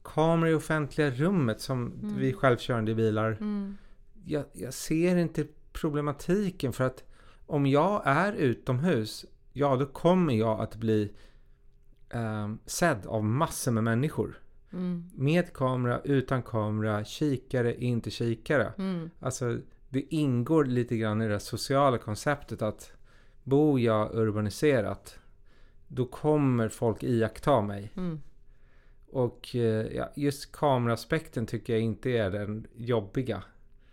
kameror i offentliga rummet som mm. vid självkörande bilar. Mm. Jag, jag ser inte problematiken för att om jag är utomhus, ja då kommer jag att bli eh, sedd av massor med människor. Mm. Med kamera, utan kamera, kikare, inte kikare. Mm. Alltså det ingår lite grann i det sociala konceptet att bor jag urbaniserat då kommer folk iaktta mig. Mm. Och eh, ja, just kameraspekten tycker jag inte är den jobbiga.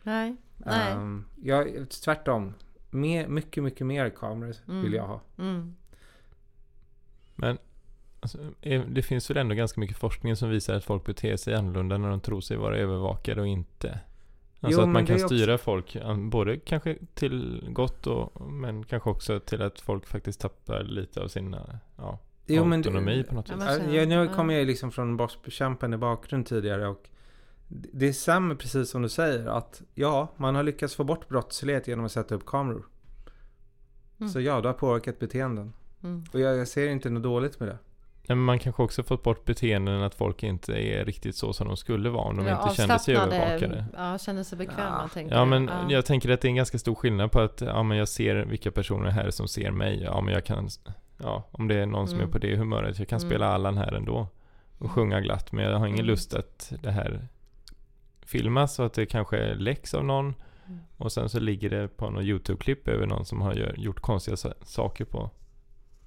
Nej. Nej. Um, jag, tvärtom. Mer, mycket, mycket mer kameror mm. vill jag ha. Mm. Men Alltså, det finns väl ändå ganska mycket forskning som visar att folk beter sig annorlunda när de tror sig vara övervakade och inte. Alltså jo, att man kan styra också... folk, både kanske till gott och, men kanske också till att folk faktiskt tappar lite av sin ja, jo, autonomi men, på något sätt. Ja, nu kommer jag liksom från brottsbekämpande bakgrund tidigare och det är samma precis som du säger att ja, man har lyckats få bort brottslighet genom att sätta upp kameror. Mm. Så ja, det har påverkat beteenden. Mm. Och jag, jag ser inte något dåligt med det. Men man kanske också fått bort beteenden att folk inte är riktigt så som de skulle vara om de ja, inte kände sig övervakade. Ja, kände sig bekväma. Ja, ja men ja. jag tänker att det är en ganska stor skillnad på att ja, men jag ser vilka personer här som ser mig. Ja, men jag kan, ja, om det är någon som mm. är på det humöret, jag kan mm. spela Allan här ändå och sjunga glatt. Men jag har ingen mm. lust att det här filmas och att det kanske läcks av någon. Mm. Och sen så ligger det på något YouTube-klipp över någon som har gjort konstiga saker på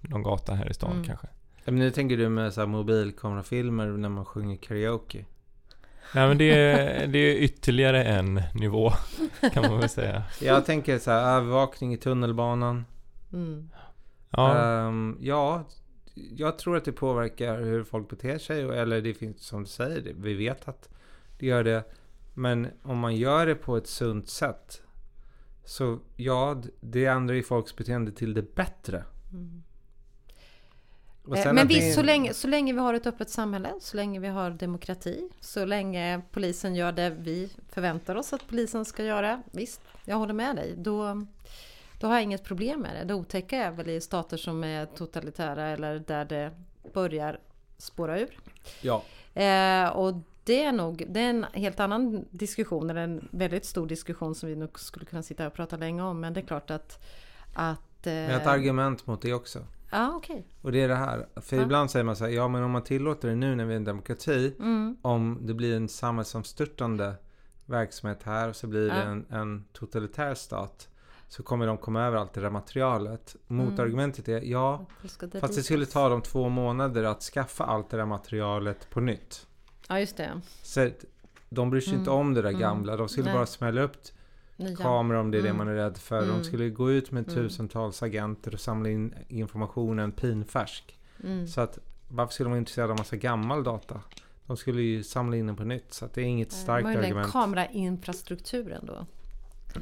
någon gata här i stan mm. kanske. Men nu tänker du med så här mobilkamerafilmer när man sjunger karaoke? Nej men det är, det är ytterligare en nivå kan man väl säga. Jag tänker så här övervakning i tunnelbanan. Mm. Ja. Um, ja, jag tror att det påverkar hur folk beter sig. Eller det finns som du säger, vi vet att det gör det. Men om man gör det på ett sunt sätt. Så ja, det ändrar ju folks beteende till det bättre. Mm. Eh, men visst, det... så, länge, så länge vi har ett öppet samhälle, så länge vi har demokrati, så länge polisen gör det vi förväntar oss att polisen ska göra. Visst, jag håller med dig. Då, då har jag inget problem med det. Det otäcka är väl i stater som är totalitära eller där det börjar spåra ur. Ja. Eh, och det är nog det är en helt annan diskussion, eller en väldigt stor diskussion som vi nog skulle kunna sitta och prata länge om. Men det är klart att... att eh... ett argument mot det också. Ja, okej. Okay. Och det är det här. För ja. ibland säger man så här, ja men om man tillåter det nu när vi är en demokrati. Mm. Om det blir en samhällsomstörtande verksamhet här och så blir det en, en, totalitär stat. Så kommer de komma över allt det där materialet. Motargumentet är, ja, fast det skulle ta dem två månader att skaffa allt det där materialet på nytt. Ja, just det. Så de bryr sig mm. inte om det där mm. gamla. De skulle Nej. bara smälla upp Nya. kameror om det är mm. det man är rädd för. Mm. De skulle gå ut med mm. tusentals agenter och samla in informationen pinfärsk. Mm. Så att varför skulle de vara intresserade av massa gammal data? De skulle ju samla in den på nytt så att det är inget starkt Möjligen argument. kamerainfrastrukturen då.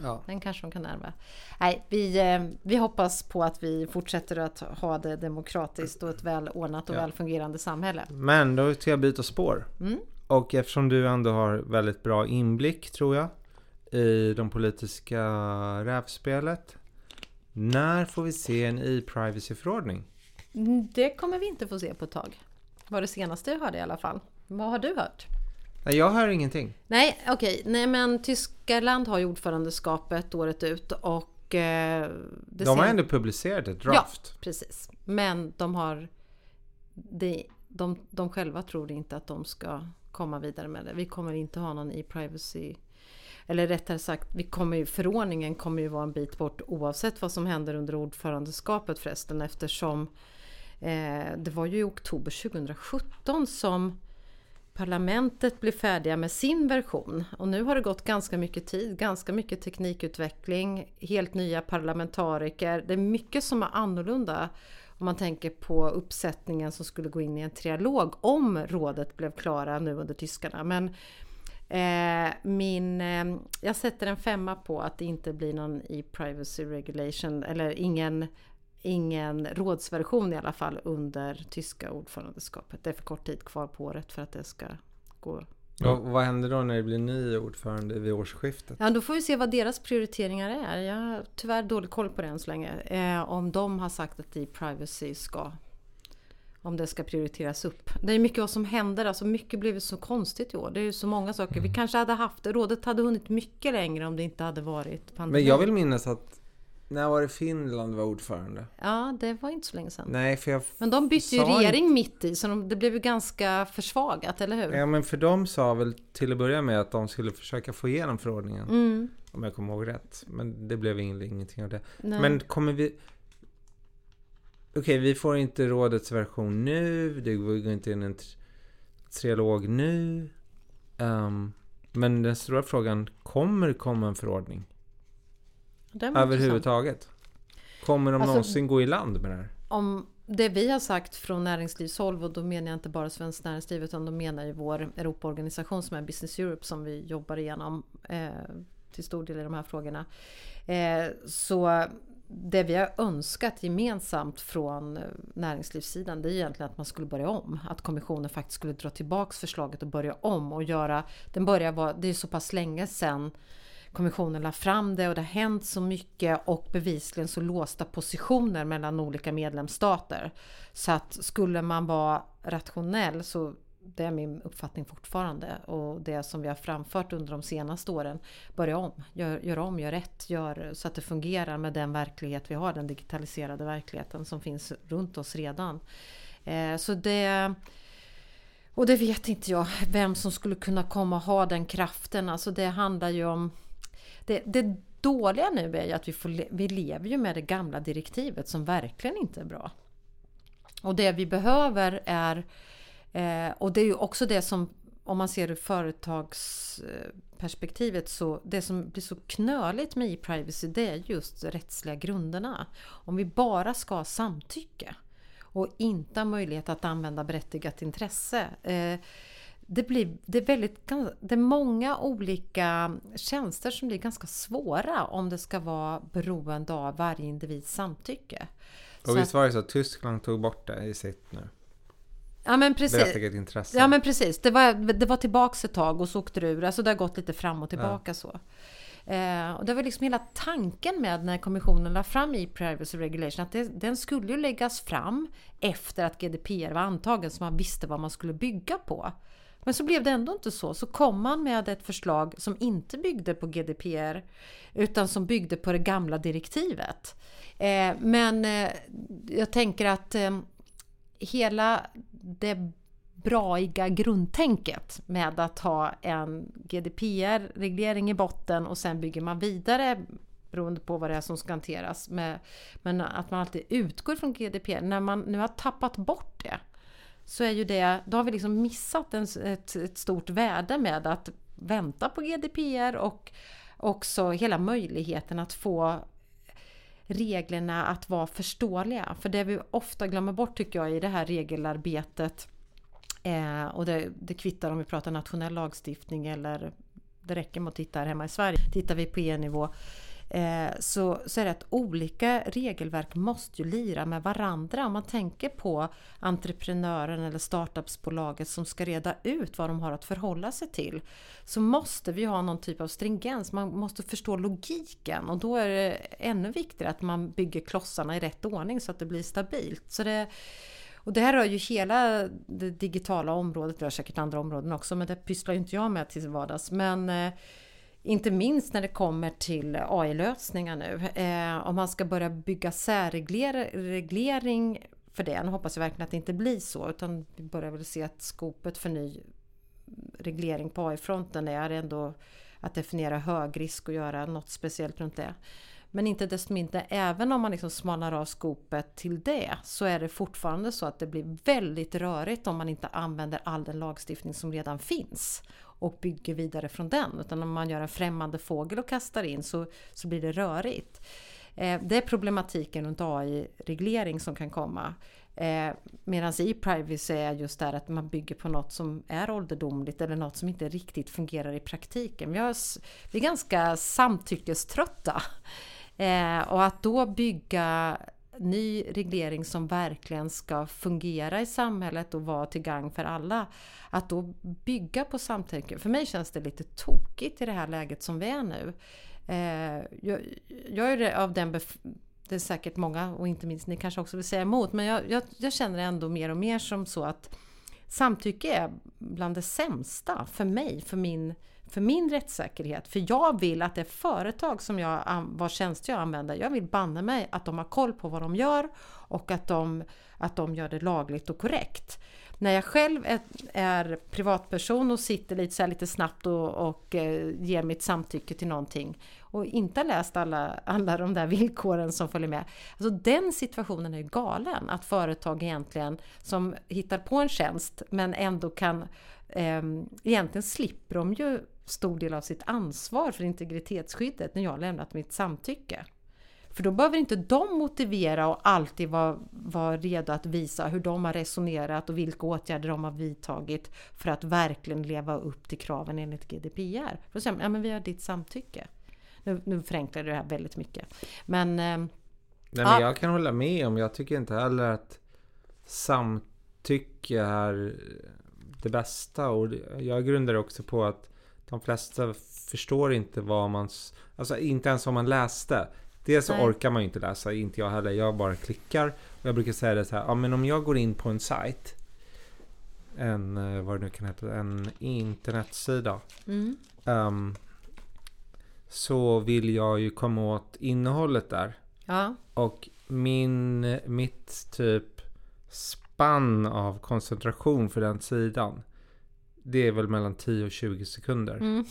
Ja. Den kanske de kan ärva. Nej, vi, eh, vi hoppas på att vi fortsätter att ha det demokratiskt och ett välordnat och ja. välfungerande samhälle. Men då ska jag byta spår. Mm. Och eftersom du ändå har väldigt bra inblick tror jag i de politiska rävspelet. När får vi se en e-privacy-förordning? Mm, det kommer vi inte få se på ett tag. Var det senaste jag hörde i alla fall. Vad har du hört? Nej, jag hör ingenting. Nej, okej. Okay. Nej, men Tyskland har ju ordförandeskapet året ut och... Eh, de har ändå publicerat ett draft. Ja, precis. Men de har... De, de, de själva tror inte att de ska komma vidare med det. Vi kommer inte ha någon e-privacy eller rättare sagt, vi kommer ju, förordningen kommer ju vara en bit bort oavsett vad som händer under ordförandeskapet förresten eftersom eh, det var ju i oktober 2017 som parlamentet blir färdiga med sin version och nu har det gått ganska mycket tid, ganska mycket teknikutveckling, helt nya parlamentariker. Det är mycket som är annorlunda om man tänker på uppsättningen som skulle gå in i en trialog om rådet blev klara nu under tyskarna. Men eh, min, eh, jag sätter en femma på att det inte blir någon e-privacy regulation eller ingen ingen rådsversion i alla fall under tyska ordförandeskapet. Det är för kort tid kvar på året för att det ska gå. Ja. vad händer då när det blir ny ordförande vid årsskiftet? Ja, då får vi se vad deras prioriteringar är. Jag har tyvärr dålig koll på det än så länge. Eh, om de har sagt att e-privacy ska om det ska prioriteras upp. Det är mycket vad som händer, alltså mycket blev så konstigt i år. Det är ju så många saker. Vi mm. kanske hade haft, rådet hade hunnit mycket längre om det inte hade varit pandemi. Men jag vill minnas att när var det Finland var ordförande? Ja, det var inte så länge sedan. Nej, för jag men de bytte ju regering inte... mitt i, så de, det blev ju ganska försvagat, eller hur? Ja, men för de sa väl till att börja med att de skulle försöka få igenom förordningen. Mm. Om jag kommer ihåg rätt. Men det blev ingenting av det. Nej. Men kommer vi... Okej, okay, vi får inte rådets version nu. Det går inte in en trialog nu. Um, men den stora frågan, kommer det komma en förordning? Överhuvudtaget. Kommer de alltså, någonsin gå i land med det här? Om det vi har sagt från näringslivshåll och då menar jag inte bara Svenskt Näringsliv utan då menar ju vår Europaorganisation som är Business Europe som vi jobbar igenom eh, till stor del i de här frågorna. Eh, så det vi har önskat gemensamt från näringslivssidan det är egentligen att man skulle börja om. Att kommissionen faktiskt skulle dra tillbaks förslaget och börja om och göra... Den börjar vara, det är så pass länge sedan kommissionen la fram det och det har hänt så mycket och bevisligen så låsta positioner mellan olika medlemsstater. Så att skulle man vara rationell så det är min uppfattning fortfarande och det som vi har framfört under de senaste åren. Börja om, gör, gör om, gör rätt, gör så att det fungerar med den verklighet vi har, den digitaliserade verkligheten som finns runt oss redan. Eh, så det och det vet inte jag vem som skulle kunna komma och ha den kraften. Alltså det handlar ju om det, det dåliga nu är ju att vi, får, vi lever ju med det gamla direktivet som verkligen inte är bra. Och det vi behöver är, eh, och det är ju också det som om man ser ur företagsperspektivet så det som blir så knöligt med e-privacy det är just rättsliga grunderna. Om vi bara ska ha samtycke och inte ha möjlighet att använda berättigat intresse. Eh, det, blir, det, är väldigt, det är många olika tjänster som blir ganska svåra om det ska vara beroende av varje individs samtycke. Och så visst var det så att Tyskland tog bort det i sitt nu? Ja men precis. Intresse. Ja men precis. Det var, det var tillbaks ett tag och så åkte det ur. Alltså det har gått lite fram och tillbaka ja. så. Eh, och det var liksom hela tanken med när kommissionen la fram i Privacy Regulation att det, den skulle ju läggas fram efter att GDPR var antagen så man visste vad man skulle bygga på. Men så blev det ändå inte så. Så kom man med ett förslag som inte byggde på GDPR utan som byggde på det gamla direktivet. Eh, men eh, jag tänker att eh, hela det braiga grundtänket med att ha en GDPR-reglering i botten och sen bygger man vidare beroende på vad det är som ska hanteras. Men att man alltid utgår från GDPR. När man nu har tappat bort det så är ju det, då har vi liksom missat en, ett, ett stort värde med att vänta på GDPR och också hela möjligheten att få reglerna att vara förståeliga. För det vi ofta glömmer bort tycker jag i det här regelarbetet Eh, och det, det kvittar om vi pratar nationell lagstiftning eller det räcker med att titta här hemma i Sverige. Tittar vi på EU-nivå Eh, så, så är det att olika regelverk måste ju lira med varandra. Om man tänker på entreprenören eller startupsbolaget som ska reda ut vad de har att förhålla sig till. Så måste vi ha någon typ av stringens, man måste förstå logiken och då är det ännu viktigare att man bygger klossarna i rätt ordning så att det blir stabilt. Så det, och det här rör ju hela det digitala området, det rör säkert andra områden också, men det pysslar ju inte jag med till vardags. Men eh, inte minst när det kommer till AI-lösningar nu. Eh, om man ska börja bygga särreglering för det, nu hoppas jag verkligen att det inte blir så, utan vi börjar väl se att skopet för ny reglering på AI-fronten är ändå att definiera högrisk och göra något speciellt runt det. Men inte desto mindre, även om man liksom smalnar av skopet till det så är det fortfarande så att det blir väldigt rörigt om man inte använder all den lagstiftning som redan finns och bygger vidare från den. Utan om man gör en främmande fågel och kastar in så, så blir det rörigt. Eh, det är problematiken runt AI-reglering som kan komma. Eh, Medan e-privacy är just det att man bygger på något som är ålderdomligt eller något som inte riktigt fungerar i praktiken. Vi, har, vi är ganska samtyckeströtta. Eh, och att då bygga ny reglering som verkligen ska fungera i samhället och vara till gang för alla. Att då bygga på samtycke, för mig känns det lite tokigt i det här läget som vi är nu. Eh, jag, jag är av den det är säkert många och inte minst ni kanske också vill säga emot men jag, jag, jag känner ändå mer och mer som så att samtycke är bland det sämsta för mig, för min för min rättssäkerhet. För jag vill att det företag som jag, vars tjänster jag använder, jag vill banne mig att de har koll på vad de gör och att de, att de gör det lagligt och korrekt. När jag själv är, är privatperson och sitter lite, så lite snabbt och, och eh, ger mitt samtycke till någonting och inte har läst alla, alla de där villkoren som följer med. Alltså den situationen är ju galen, att företag egentligen som hittar på en tjänst men ändå kan eh, egentligen slipper de ju stor del av sitt ansvar för integritetsskyddet när jag lämnat mitt samtycke. För då behöver inte de motivera och alltid vara, vara redo att visa hur de har resonerat och vilka åtgärder de har vidtagit för att verkligen leva upp till kraven enligt GDPR. För att säga, ja men vi har ditt samtycke. Nu, nu förenklar det här väldigt mycket. Men... Eh, Nej, men jag kan hålla med om, jag tycker inte heller att samtycke är det bästa. Och jag grundar också på att de flesta förstår inte vad man... Alltså inte ens vad man läste. Dels så Nej. orkar man ju inte läsa, inte jag heller. Jag bara klickar. Och jag brukar säga det så här, ja men om jag går in på en sajt. En, eh, vad det nu kan heta, en internetsida. Mm. Um, så vill jag ju komma åt innehållet där. Ja. Och min, mitt typ spann av koncentration för den sidan det är väl mellan 10 och 20 sekunder. Mm.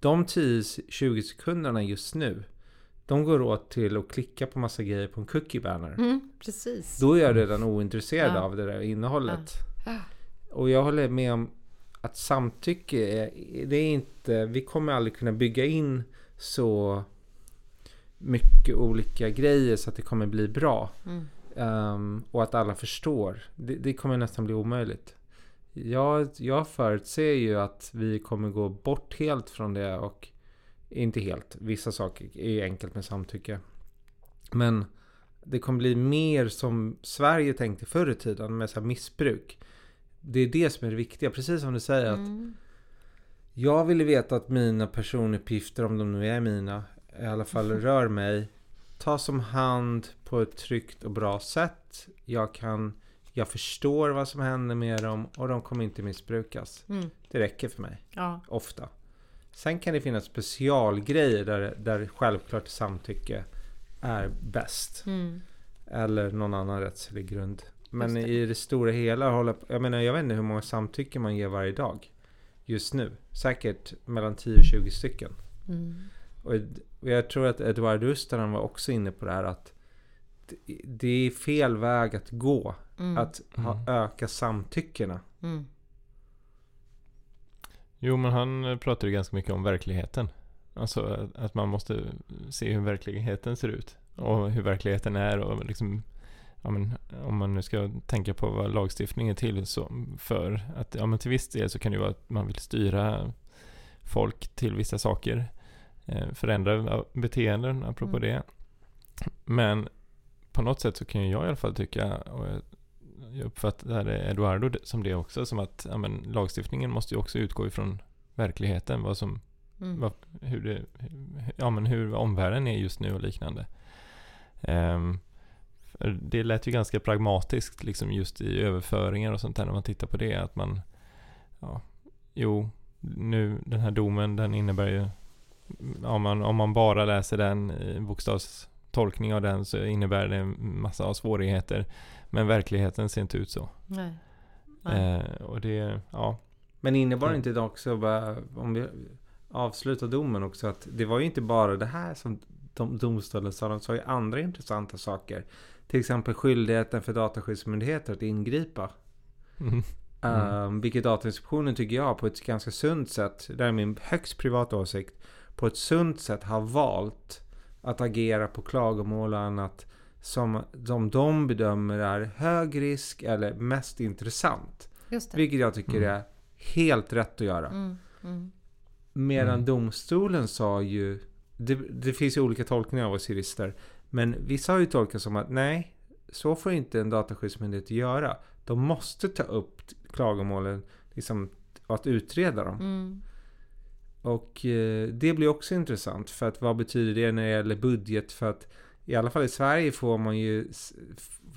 De 10-20 sekunderna just nu, de går åt till att klicka på massa grejer på en cookie banner. Mm, precis. Då är jag redan ointresserad ja. av det där innehållet. Ja. Och jag håller med om att samtycke är, det är inte, vi kommer aldrig kunna bygga in så mycket olika grejer så att det kommer bli bra. Mm. Um, och att alla förstår. Det, det kommer nästan bli omöjligt. Jag, jag förutser ju att vi kommer gå bort helt från det och inte helt. Vissa saker är enkelt med samtycke. Men det kommer bli mer som Sverige tänkte förr i tiden med så missbruk. Det är det som är det viktiga. Precis som du säger mm. att jag ville veta att mina personuppgifter, om de nu är mina, i alla fall rör mig, tas om hand på ett tryggt och bra sätt. Jag kan jag förstår vad som händer med dem och de kommer inte missbrukas. Mm. Det räcker för mig. Ja. Ofta. Sen kan det finnas specialgrejer där, där självklart samtycke är bäst. Mm. Eller någon annan rättslig grund. Men det. i det stora hela jag menar jag vet inte hur många samtycken man ger varje dag. Just nu. Säkert mellan 10 och 20 stycken. Mm. Och jag tror att Edward Rustaran var också inne på det här att det är fel väg att gå. Mm. Att ha, mm. öka samtyckena. Mm. Jo, men han pratar ju ganska mycket om verkligheten. Alltså att man måste se hur verkligheten ser ut. Och hur verkligheten är och liksom ja, men, om man nu ska tänka på vad lagstiftning är till så för att ja, men till viss del så kan det vara att man vill styra folk till vissa saker. Eh, förändra beteenden, apropå mm. det. Men på något sätt så kan jag i alla fall tycka, och jag, uppfattar Eduardo som det också, som att ja, men, lagstiftningen måste ju också utgå ifrån verkligheten, vad som, mm. vad, hur, det, ja, men hur omvärlden är just nu och liknande. Um, det lät ju ganska pragmatiskt liksom just i överföringar och sånt där när man tittar på det. Att man, ja, jo, nu den här domen den innebär ju, om man, om man bara läser den bokstavstolkning av den så innebär det en massa av svårigheter. Men verkligheten ser inte ut så. Nej. Nej. Eh, och det, ja. Men innebar inte det också, bara, om vi avslutar domen också, att det var ju inte bara det här som domstolen sa, de sa ju andra intressanta saker. Till exempel skyldigheten för Dataskyddsmyndigheter att ingripa. Mm. Um, vilket Datainspektionen tycker jag på ett ganska sunt sätt, det är min högst privata åsikt, på ett sunt sätt har valt att agera på klagomål och annat som, som de bedömer är hög risk eller mest intressant. Vilket jag tycker mm. är helt rätt att göra. Mm. Mm. Medan mm. domstolen sa ju, det, det, finns ju olika tolkningar av oss jurister, men vissa har ju tolkat som att nej, så får inte en dataskyddsmyndighet göra. De måste ta upp klagomålen liksom, att utreda dem. Och eh, det blir också intressant för att vad betyder det när det gäller budget? För att i alla fall i Sverige får man ju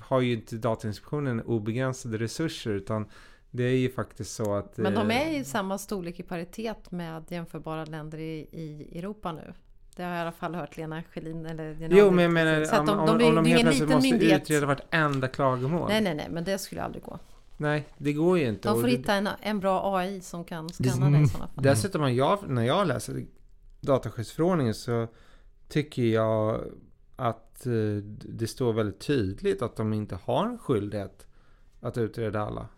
har ju inte Datainspektionen obegränsade resurser utan det är ju faktiskt så att... Men de är i samma storlek i paritet med jämförbara länder i, i Europa nu. Det har jag i alla fall hört Lena Schelin eller Jo men jag menar om, de, de, om de helt plötsligt måste myndighet. utreda vartenda klagomål. Nej nej nej men det skulle aldrig gå. Nej, det går ju inte. De får hitta en, en bra AI som kan skanna det, det i sådana fall. Dessutom jag, när jag läser dataskyddsförordningen så tycker jag att eh, det står väldigt tydligt att de inte har en skyldighet att utreda alla.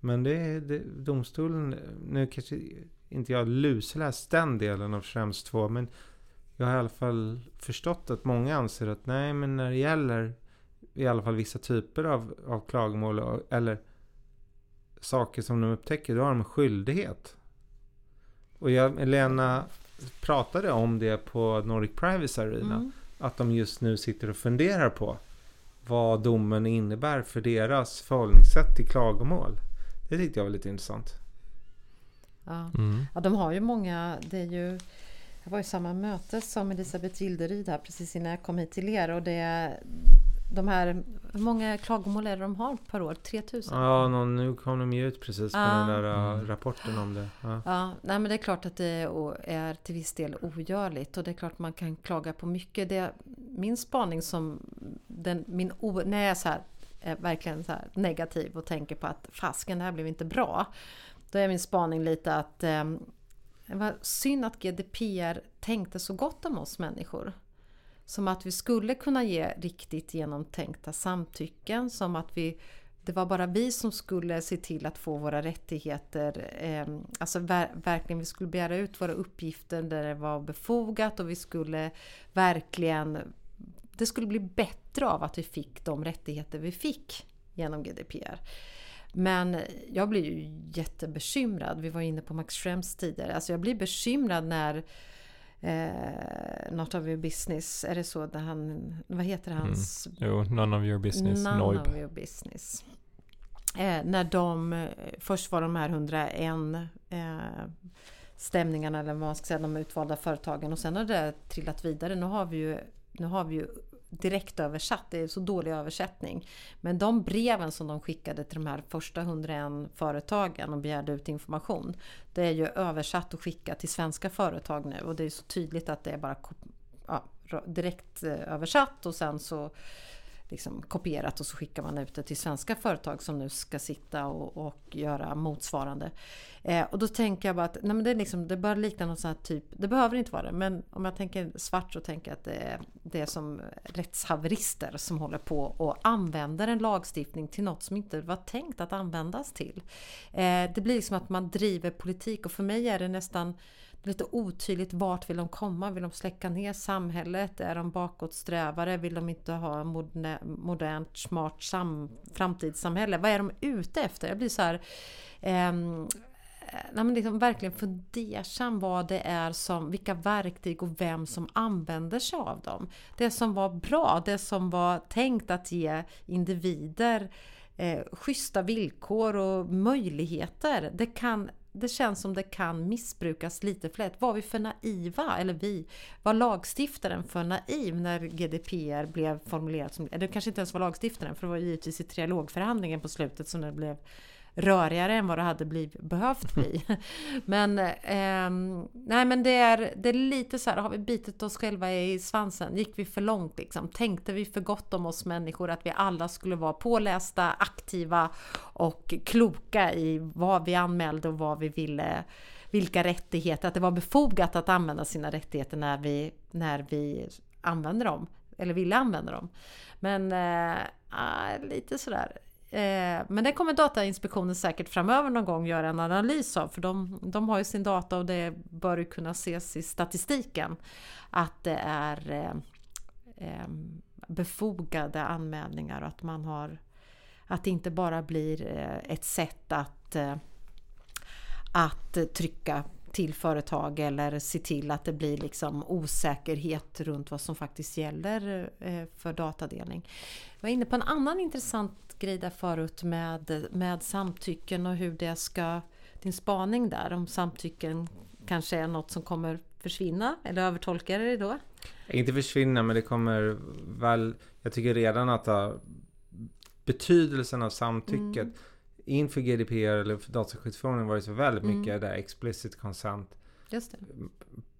Men det är domstolen, nu kanske inte jag lusläst den delen av Schrems 2 men jag har i alla fall förstått att många anser att nej men när det gäller i alla fall vissa typer av, av klagomål eller saker som de upptäcker, då har de skyldighet. Och jag, Lena pratade om det på Nordic Privacy Arena. Mm. Att de just nu sitter och funderar på vad domen innebär för deras förhållningssätt till klagomål. Det tyckte jag var lite intressant. Ja, mm. ja de har ju många, det är ju jag var i samma möte som Elisabeth Gilderyd här precis innan jag kom hit till er och det de här, hur många klagomål är det de har per år? 3000? Ja, någon, nu kom de ju ut precis med den där uh, mm. rapporten om det. Ja. ja, nej men det är klart att det är till viss del ogörligt och det är klart man kan klaga på mycket. Det, min spaning som, den, min o, när jag är så här, är verkligen så negativ och tänker på att fasken, det här blev inte bra. Då är min spaning lite att eh, det var synd att GDPR tänkte så gott om oss människor. Som att vi skulle kunna ge riktigt genomtänkta samtycken, som att vi det var bara vi som skulle se till att få våra rättigheter, eh, alltså ver verkligen vi skulle begära ut våra uppgifter där det var befogat och vi skulle verkligen, det skulle bli bättre av att vi fick de rättigheter vi fick genom GDPR. Men jag blir ju jättebekymrad, vi var inne på Max Schrems tidigare, alltså jag blir bekymrad när eh, Not of your business, är det så? Där han, vad heter mm. hans? Mm. Jo, None of your business, None Noib. of your business. Eh, när de, eh, först var de här 101 eh, stämningarna eller vad man ska säga, de utvalda företagen och sen har det trillat vidare. Nu har vi ju, nu har vi ju direktöversatt, det är så dålig översättning. Men de breven som de skickade till de här första 101 företagen och begärde ut information. Det är ju översatt och skickat till svenska företag nu och det är så tydligt att det är bara ja, direkt eh, översatt och sen så liksom kopierat och så skickar man ut det till svenska företag som nu ska sitta och, och göra motsvarande. Eh, och då tänker jag bara att nej men det, är liksom, det bör likna något sånt här typ, det behöver inte vara det, men om jag tänker svart så tänker jag att det är, det är som rättshaverister som håller på och använder en lagstiftning till något som inte var tänkt att användas till. Eh, det blir liksom att man driver politik och för mig är det nästan lite otydligt vart vill de komma? Vill de släcka ner samhället? Är de bakåtsträvare? Vill de inte ha modernt, smart sam framtidssamhälle? Vad är de ute efter? Jag blir så här... Ehm, eh, nej men liksom verkligen fundersam vad det är som, vilka verktyg och vem som använder sig av dem. Det som var bra, det som var tänkt att ge individer eh, schyssta villkor och möjligheter. Det, kan, det känns som det kan missbrukas lite för lätt. Var vi för naiva? Eller vi? Var lagstiftaren för naiv när GDPR blev formulerat som... Eller det kanske inte ens var lagstiftaren för det var givetvis i trialogförhandlingen på slutet som det blev rörigare än vad det hade blivit, behövt bli. men, eh, nej, men det, är, det är lite så här, har vi bitit oss själva i svansen? Gick vi för långt liksom? Tänkte vi för gott om oss människor att vi alla skulle vara pålästa, aktiva och kloka i vad vi anmälde och vad vi ville vilka rättigheter, att det var befogat att använda sina rättigheter när vi, när vi använde dem, eller ville använda dem. Men äh, lite sådär, Eh, men det kommer Datainspektionen säkert framöver någon gång göra en analys av för de, de har ju sin data och det bör ju kunna ses i statistiken att det är eh, eh, befogade anmälningar och att man har att det inte bara blir eh, ett sätt att, eh, att trycka till företag eller se till att det blir liksom osäkerhet runt vad som faktiskt gäller för datadelning. Jag var inne på en annan intressant grej där förut med, med samtycken och hur det ska... Din spaning där om samtycken kanske är något som kommer försvinna eller övertolkar det då? Inte försvinna men det kommer väl... Jag tycker redan att betydelsen av samtycket mm. Inför GDPR eller för dataskyddsförordningen var det så väldigt mycket mm. där explicit consent. Just det.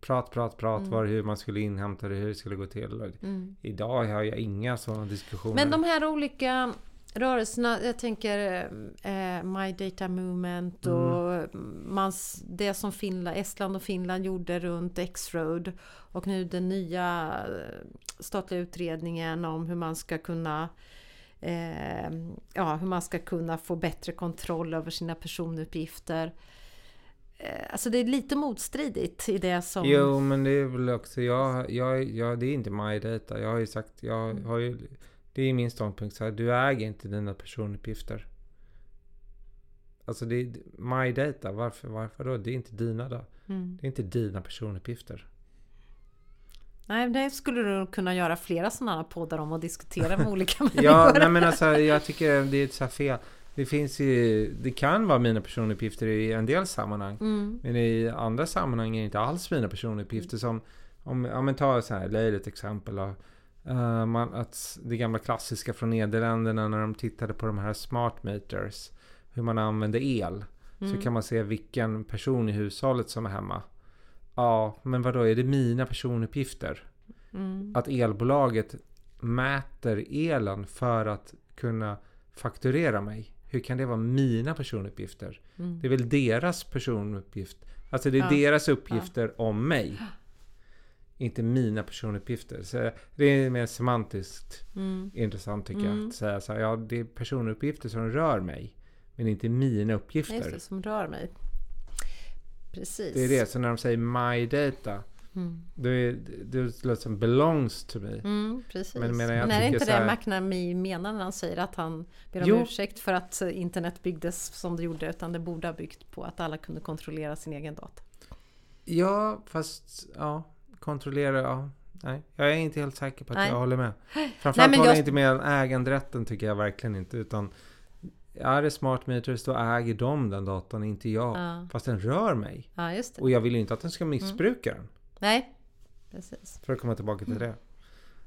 Prat, prat, prat mm. var hur man skulle inhämta det, hur det skulle gå till. Mm. Idag har jag inga sådana diskussioner. Men de här olika rörelserna, jag tänker eh, My Data Movement mm. och mm. mans, det som Finland, Estland och Finland gjorde runt X-Road och nu den nya eh, statliga utredningen om hur man ska kunna eh, ja, hur man ska kunna få bättre kontroll över sina personuppgifter. Eh, alltså det är lite motstridigt i det som... Jo, men det är väl också, jag, jag, jag, det är inte My Data. Jag har ju sagt, jag har ju det är min ståndpunkt. Så här, du äger inte dina personuppgifter. Alltså det är my data. Varför, varför då? Det är inte dina då. Mm. Det är inte dina personuppgifter. Nej, det skulle du kunna göra flera sådana poddar om och diskutera med olika människor. ja, nej men alltså jag tycker det är så fel. Det finns ju, det kan vara mina personuppgifter i en del sammanhang. Mm. Men i andra sammanhang är det inte alls mina personuppgifter. Som, om, om man tar så här löjligt exempel. Då, Uh, man, att det gamla klassiska från Nederländerna när de tittade på de här smart meters. Hur man använder el. Mm. Så kan man se vilken person i hushållet som är hemma. Ja, men vad då är det mina personuppgifter? Mm. Att elbolaget mäter elen för att kunna fakturera mig. Hur kan det vara mina personuppgifter? Mm. Det är väl deras personuppgift. Alltså det är ja. deras uppgifter ja. om mig inte mina personuppgifter. Så det är mer semantiskt mm. intressant tycker mm. jag. Att säga så här, ja det är personuppgifter som rör mig. Men inte mina uppgifter. Just det, som rör mig. Precis. Det är det. Så när de säger my data. Mm. Det, det låter som belongs to me. Mm, precis. Men, men, men är det inte det McNamee menar när han säger att han ber om jo. ursäkt för att internet byggdes som det gjorde. Utan det borde ha byggt på att alla kunde kontrollera sin egen data. Ja, fast ja kontrollera, ja. Nej, jag är inte helt säker på att Nej. jag håller med. Framförallt Nej, håller jag inte med äganderätten tycker jag verkligen inte. Utan är det smart meters då äger de den datan, inte jag. Ja. Fast den rör mig. Ja, just det. Och jag vill inte att den ska missbruka mm. den. Nej, precis. För att komma tillbaka till det.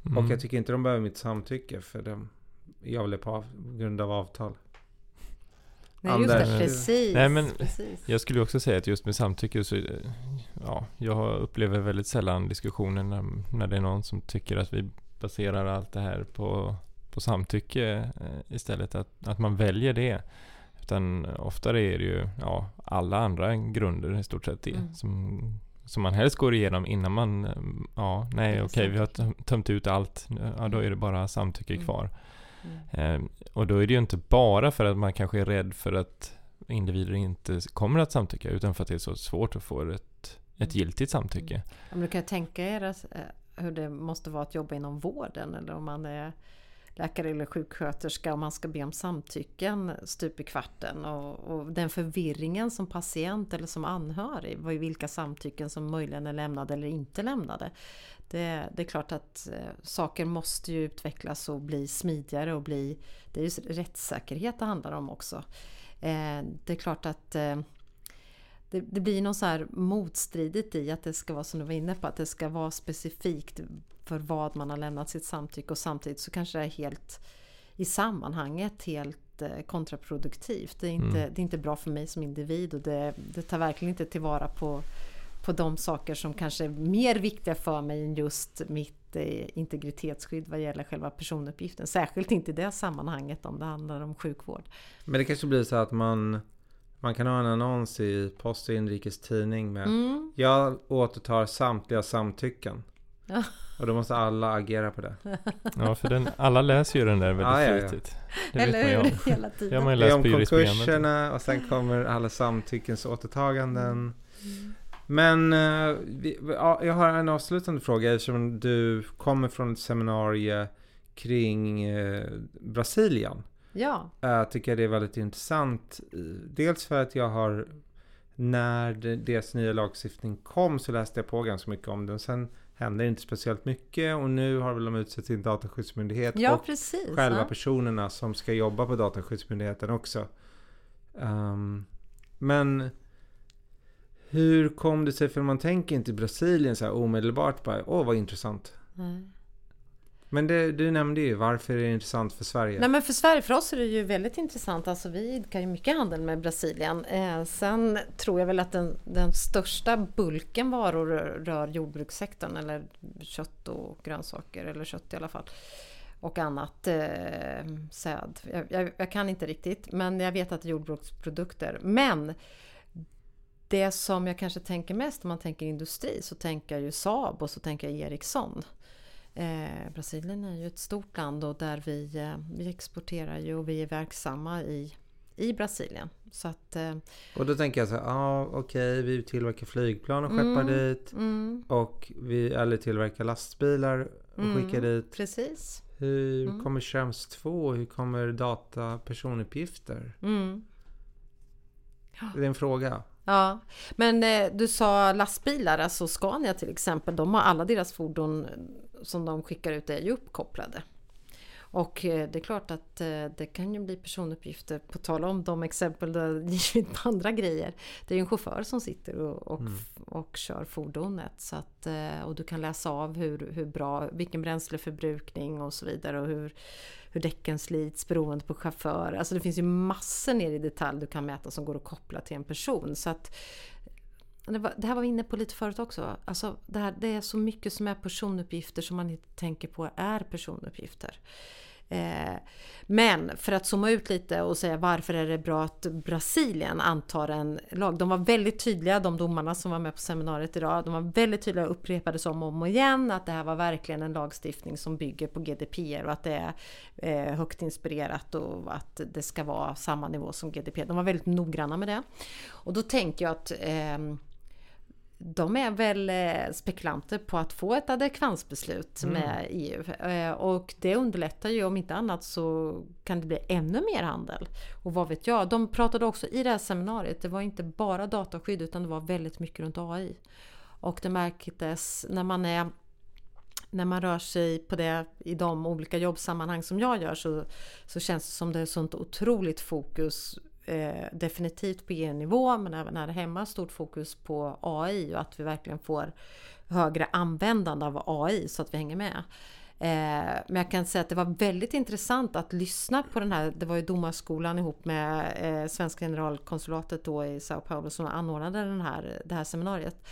Mm. Och jag tycker inte de behöver mitt samtycke för dem. Jag vill på grund av avtal. Nej, just det, precis. Nej, men precis. Jag skulle också säga att just med samtycke så, ja, jag upplever väldigt sällan diskussioner när, när det är någon som tycker att vi baserar allt det här på, på samtycke eh, istället. Att, att man väljer det. Utan oftare är det ju ja, alla andra grunder i stort sett det mm. som, som man helst går igenom innan man, ja, nej okej, okay, vi har tömt ut allt, ja då är det bara samtycke mm. kvar. Mm. Eh, och då är det ju inte bara för att man kanske är rädd för att individer inte kommer att samtycka utan för att det är så svårt att få ett ett giltigt samtycke. Men du kan tänka er eh, hur det måste vara att jobba inom vården eller om man är läkare eller sjuksköterska och man ska be om samtycken stup i kvarten och, och, den förvirringen som patient eller som anhörig, vilka samtycken som möjligen är lämnade eller inte lämnade. Det, det är klart att eh, saker måste ju utvecklas och bli smidigare och bli... Det är ju rättssäkerhet det handlar om också. Eh, det är klart att eh, det, det, blir något så här motstridigt i att det ska vara som du var inne på, att det ska vara specifikt för vad man har lämnat sitt samtycke och samtidigt så kanske det är helt i sammanhanget helt eh, kontraproduktivt. Det är inte, mm. det är inte bra för mig som individ och det, det tar verkligen inte tillvara på, på de saker som kanske är mer viktiga för mig än just mitt eh, integritetsskydd vad gäller själva personuppgiften. Särskilt inte i det sammanhanget om det handlar om sjukvård. Men det kanske blir så att man man kan ha en annons i Post och Inrikes Tidning med mm. Jag återtar samtliga samtycken. Och då måste alla agera på det. Ja, för den, alla läser ju den där väldigt ah, ja, ja. flitigt. Det Eller vet man ju om. Hela tiden. Det, har man ju läst det är om konkurserna och sen kommer alla samtyckens återtaganden. Mm. Men uh, vi, ja, jag har en avslutande fråga eftersom du kommer från ett seminarium kring uh, Brasilien. Ja. Jag tycker det är väldigt intressant. Dels för att jag har när deras nya lagstiftning kom så läste jag på ganska mycket om den. Sen hände inte speciellt mycket och nu har väl de utsett sin dataskyddsmyndighet ja, och precis, själva ja. personerna som ska jobba på dataskyddsmyndigheten också. Um, men hur kom det sig, för man tänker inte Brasilien så här omedelbart bara, åh vad intressant. Nej. Men det, du nämnde ju varför är det intressant för Sverige? Nej men för Sverige, för oss är det ju väldigt intressant. Alltså vi idkar ju mycket handel med Brasilien. Eh, sen tror jag väl att den, den största bulken varor rör jordbrukssektorn eller kött och grönsaker eller kött i alla fall. Och annat eh, säd. Jag, jag, jag, kan inte riktigt men jag vet att det är jordbruksprodukter. Men det som jag kanske tänker mest om man tänker industri så tänker jag ju Saab och så tänker jag Ericsson. Eh, Brasilien är ju ett stort land och där vi, eh, vi exporterar ju och vi är verksamma i, i Brasilien. Så att, eh, och då tänker jag så här, ah, okej okay, vi tillverkar flygplan och skeppar mm, dit. Mm. Och vi eller tillverkar lastbilar och mm, skickar dit. Precis. Hur mm. kommer Schrems 2? Hur kommer data personuppgifter? Mm. Det är en fråga. Ja, men eh, du sa lastbilar, alltså Scania till exempel, de har alla deras fordon som de skickar ut är ju uppkopplade. Och eh, det är klart att eh, det kan ju bli personuppgifter, på tal om de exempel där givit andra grejer. Det är ju en chaufför som sitter och, och, mm. och kör fordonet. Så att, eh, och du kan läsa av hur, hur bra, vilken bränsleförbrukning och så vidare och hur, hur däcken slits beroende på chaufför. Alltså det finns ju massor ner i detalj du kan mäta som går att koppla till en person. Så att det, var, det här var vi inne på lite förut också. Alltså det, här, det är så mycket som är personuppgifter som man inte tänker på är personuppgifter. Eh, men för att zooma ut lite och säga varför är det bra att Brasilien antar en lag. De var väldigt tydliga, de domarna som var med på seminariet idag. De var väldigt tydliga och upprepades om och om igen att det här var verkligen en lagstiftning som bygger på GDPR och att det är eh, högt inspirerat och att det ska vara samma nivå som GDPR. De var väldigt noggranna med det. Och då tänker jag att eh, de är väl eh, spekulanter på att få ett adekvansbeslut mm. med EU. Eh, och det underlättar ju, om inte annat så kan det bli ännu mer handel. Och vad vet jag, de pratade också i det här seminariet, det var inte bara dataskydd utan det var väldigt mycket runt AI. Och det märktes när man är när man rör sig på det i de olika jobbsammanhang som jag gör så, så känns det som det är sånt otroligt fokus eh, definitivt på EU-nivå men även här hemma stort fokus på AI och att vi verkligen får högre användande av AI så att vi hänger med. Eh, men jag kan säga att det var väldigt intressant att lyssna på den här, det var ju domarskolan ihop med eh, Svenska generalkonsulatet då i Sao Paulo som anordnade den här, det här seminariet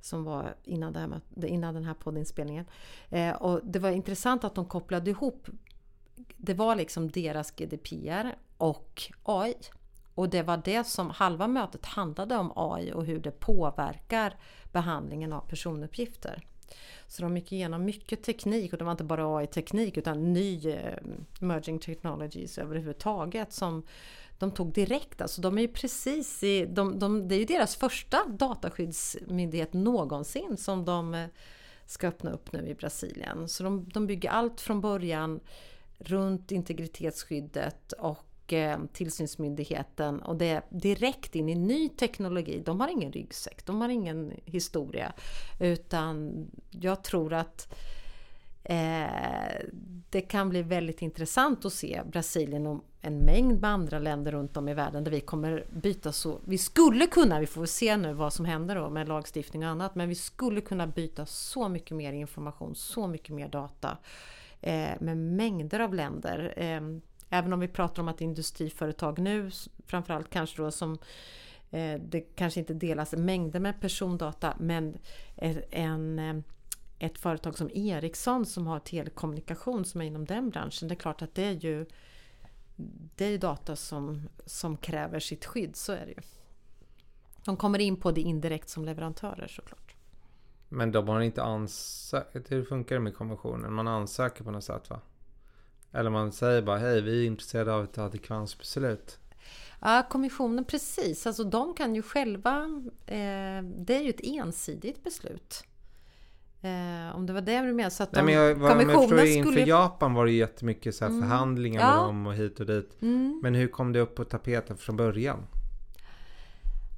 som var innan, det här, innan den här poddinspelningen. Eh, och det var intressant att de kopplade ihop det var liksom deras GDPR och AI. Och det var det som halva mötet handlade om AI och hur det påverkar behandlingen av personuppgifter. Så de gick igenom mycket teknik och det var inte bara AI-teknik utan ny eh, emerging technologies överhuvudtaget som de tog direkt. Alltså de är ju precis i, de, de, det är ju deras första dataskyddsmyndighet någonsin som de eh, ska öppna upp nu i Brasilien. Så de, de bygger allt från början runt integritetsskyddet och eh, tillsynsmyndigheten och det är direkt in i ny teknologi. De har ingen ryggsäck, de har ingen historia utan jag tror att eh, det kan bli väldigt intressant att se Brasilien och en mängd med andra länder runt om i världen där vi kommer byta så... Vi skulle kunna, vi får se nu vad som händer då med lagstiftning och annat, men vi skulle kunna byta så mycket mer information, så mycket mer data eh, med mängder av länder. Ehm, Även om vi pratar om att industriföretag nu, framförallt kanske då som eh, det kanske inte delas mängder med persondata, men en eh, ett företag som Ericsson som har telekommunikation som är inom den branschen. Det är klart att det är ju det är data som, som kräver sitt skydd, så är det ju. De kommer in på det indirekt som leverantörer såklart. Men de har inte ansökt, hur funkar det med konventionen? Man ansöker på något sätt va? Eller man säger bara hej vi är intresserade av ett adekvansbeslut. Ja, kommissionen precis, alltså de kan ju själva, eh, det är ju ett ensidigt beslut. Eh, om det var det du menade. Så att Nej, men jag, vad, kommissionen jag inför Japan var det jättemycket så här mm. förhandlingar ja. med dem och hit och dit. Mm. Men hur kom det upp på tapeten från början?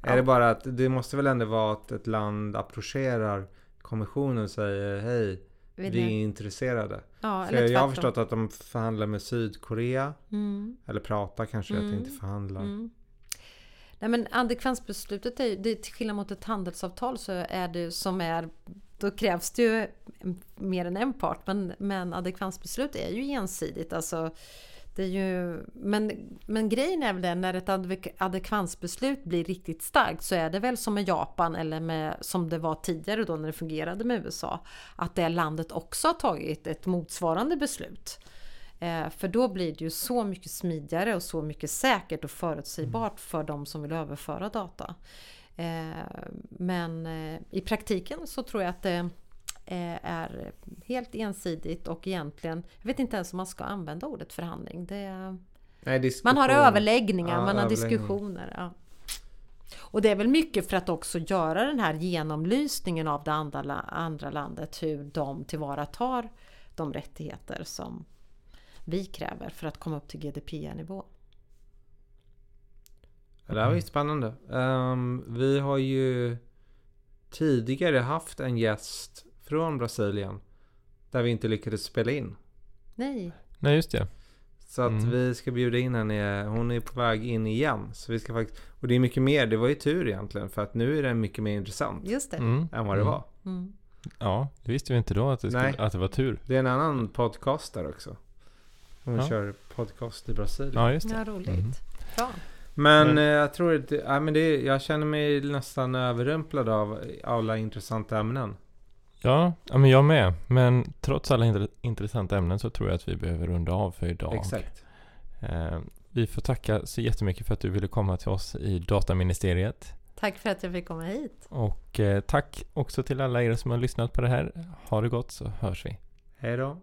Ja. Är det bara att det måste väl ändå vara att ett land approcherar kommissionen och säger hej, vi är intresserade. Ja, För jag har förstått att de förhandlar med Sydkorea. Mm. Eller pratar kanske, mm. att inte förhandlar. Mm. Nej men adekvansbeslutet är det, till skillnad mot ett handelsavtal så är det som är då krävs det ju mer än en part. Men, men adekvansbeslut är ju ensidigt. Alltså, det är ju, men, men grejen är väl den när ett adekvansbeslut blir riktigt starkt så är det väl som med Japan eller med, som det var tidigare då när det fungerade med USA. Att det landet också har tagit ett motsvarande beslut. Eh, för då blir det ju så mycket smidigare och så mycket säkert och förutsägbart för de som vill överföra data. Eh, men eh, i praktiken så tror jag att det eh, är helt ensidigt och egentligen, jag vet inte ens om man ska använda ordet förhandling. Det, Nej, man har överläggningar, ja, man har diskussioner. Ja. Och det är väl mycket för att också göra den här genomlysningen av det andra, andra landet, hur de tillvaratar de rättigheter som vi kräver för att komma upp till GDPR-nivå. Det här var ju spännande. Um, vi har ju tidigare haft en gäst från Brasilien. Där vi inte lyckades spela in. Nej. Nej, just det. Så att mm. vi ska bjuda in henne. Hon är på väg in igen. Så vi ska faktiskt, och det är mycket mer. Det var ju tur egentligen. För att nu är den mycket mer intressant. Just det. Mm. Än vad det mm. var. Mm. Ja, det visste vi inte då att det, skulle, att det var tur. Det är en annan podcast där också. Hon ja. kör podcast i Brasilien. Ja, just det. Ja, roligt. Mm. Bra. Men mm. jag tror att, ja, men det, jag känner mig nästan överrumplad av alla intressanta ämnen. Ja, ja men jag med. Men trots alla intressanta ämnen så tror jag att vi behöver runda av för idag. Exakt. Eh, vi får tacka så jättemycket för att du ville komma till oss i Dataministeriet. Tack för att jag fick komma hit. Och eh, tack också till alla er som har lyssnat på det här. Ha det gott så hörs vi. Hej då.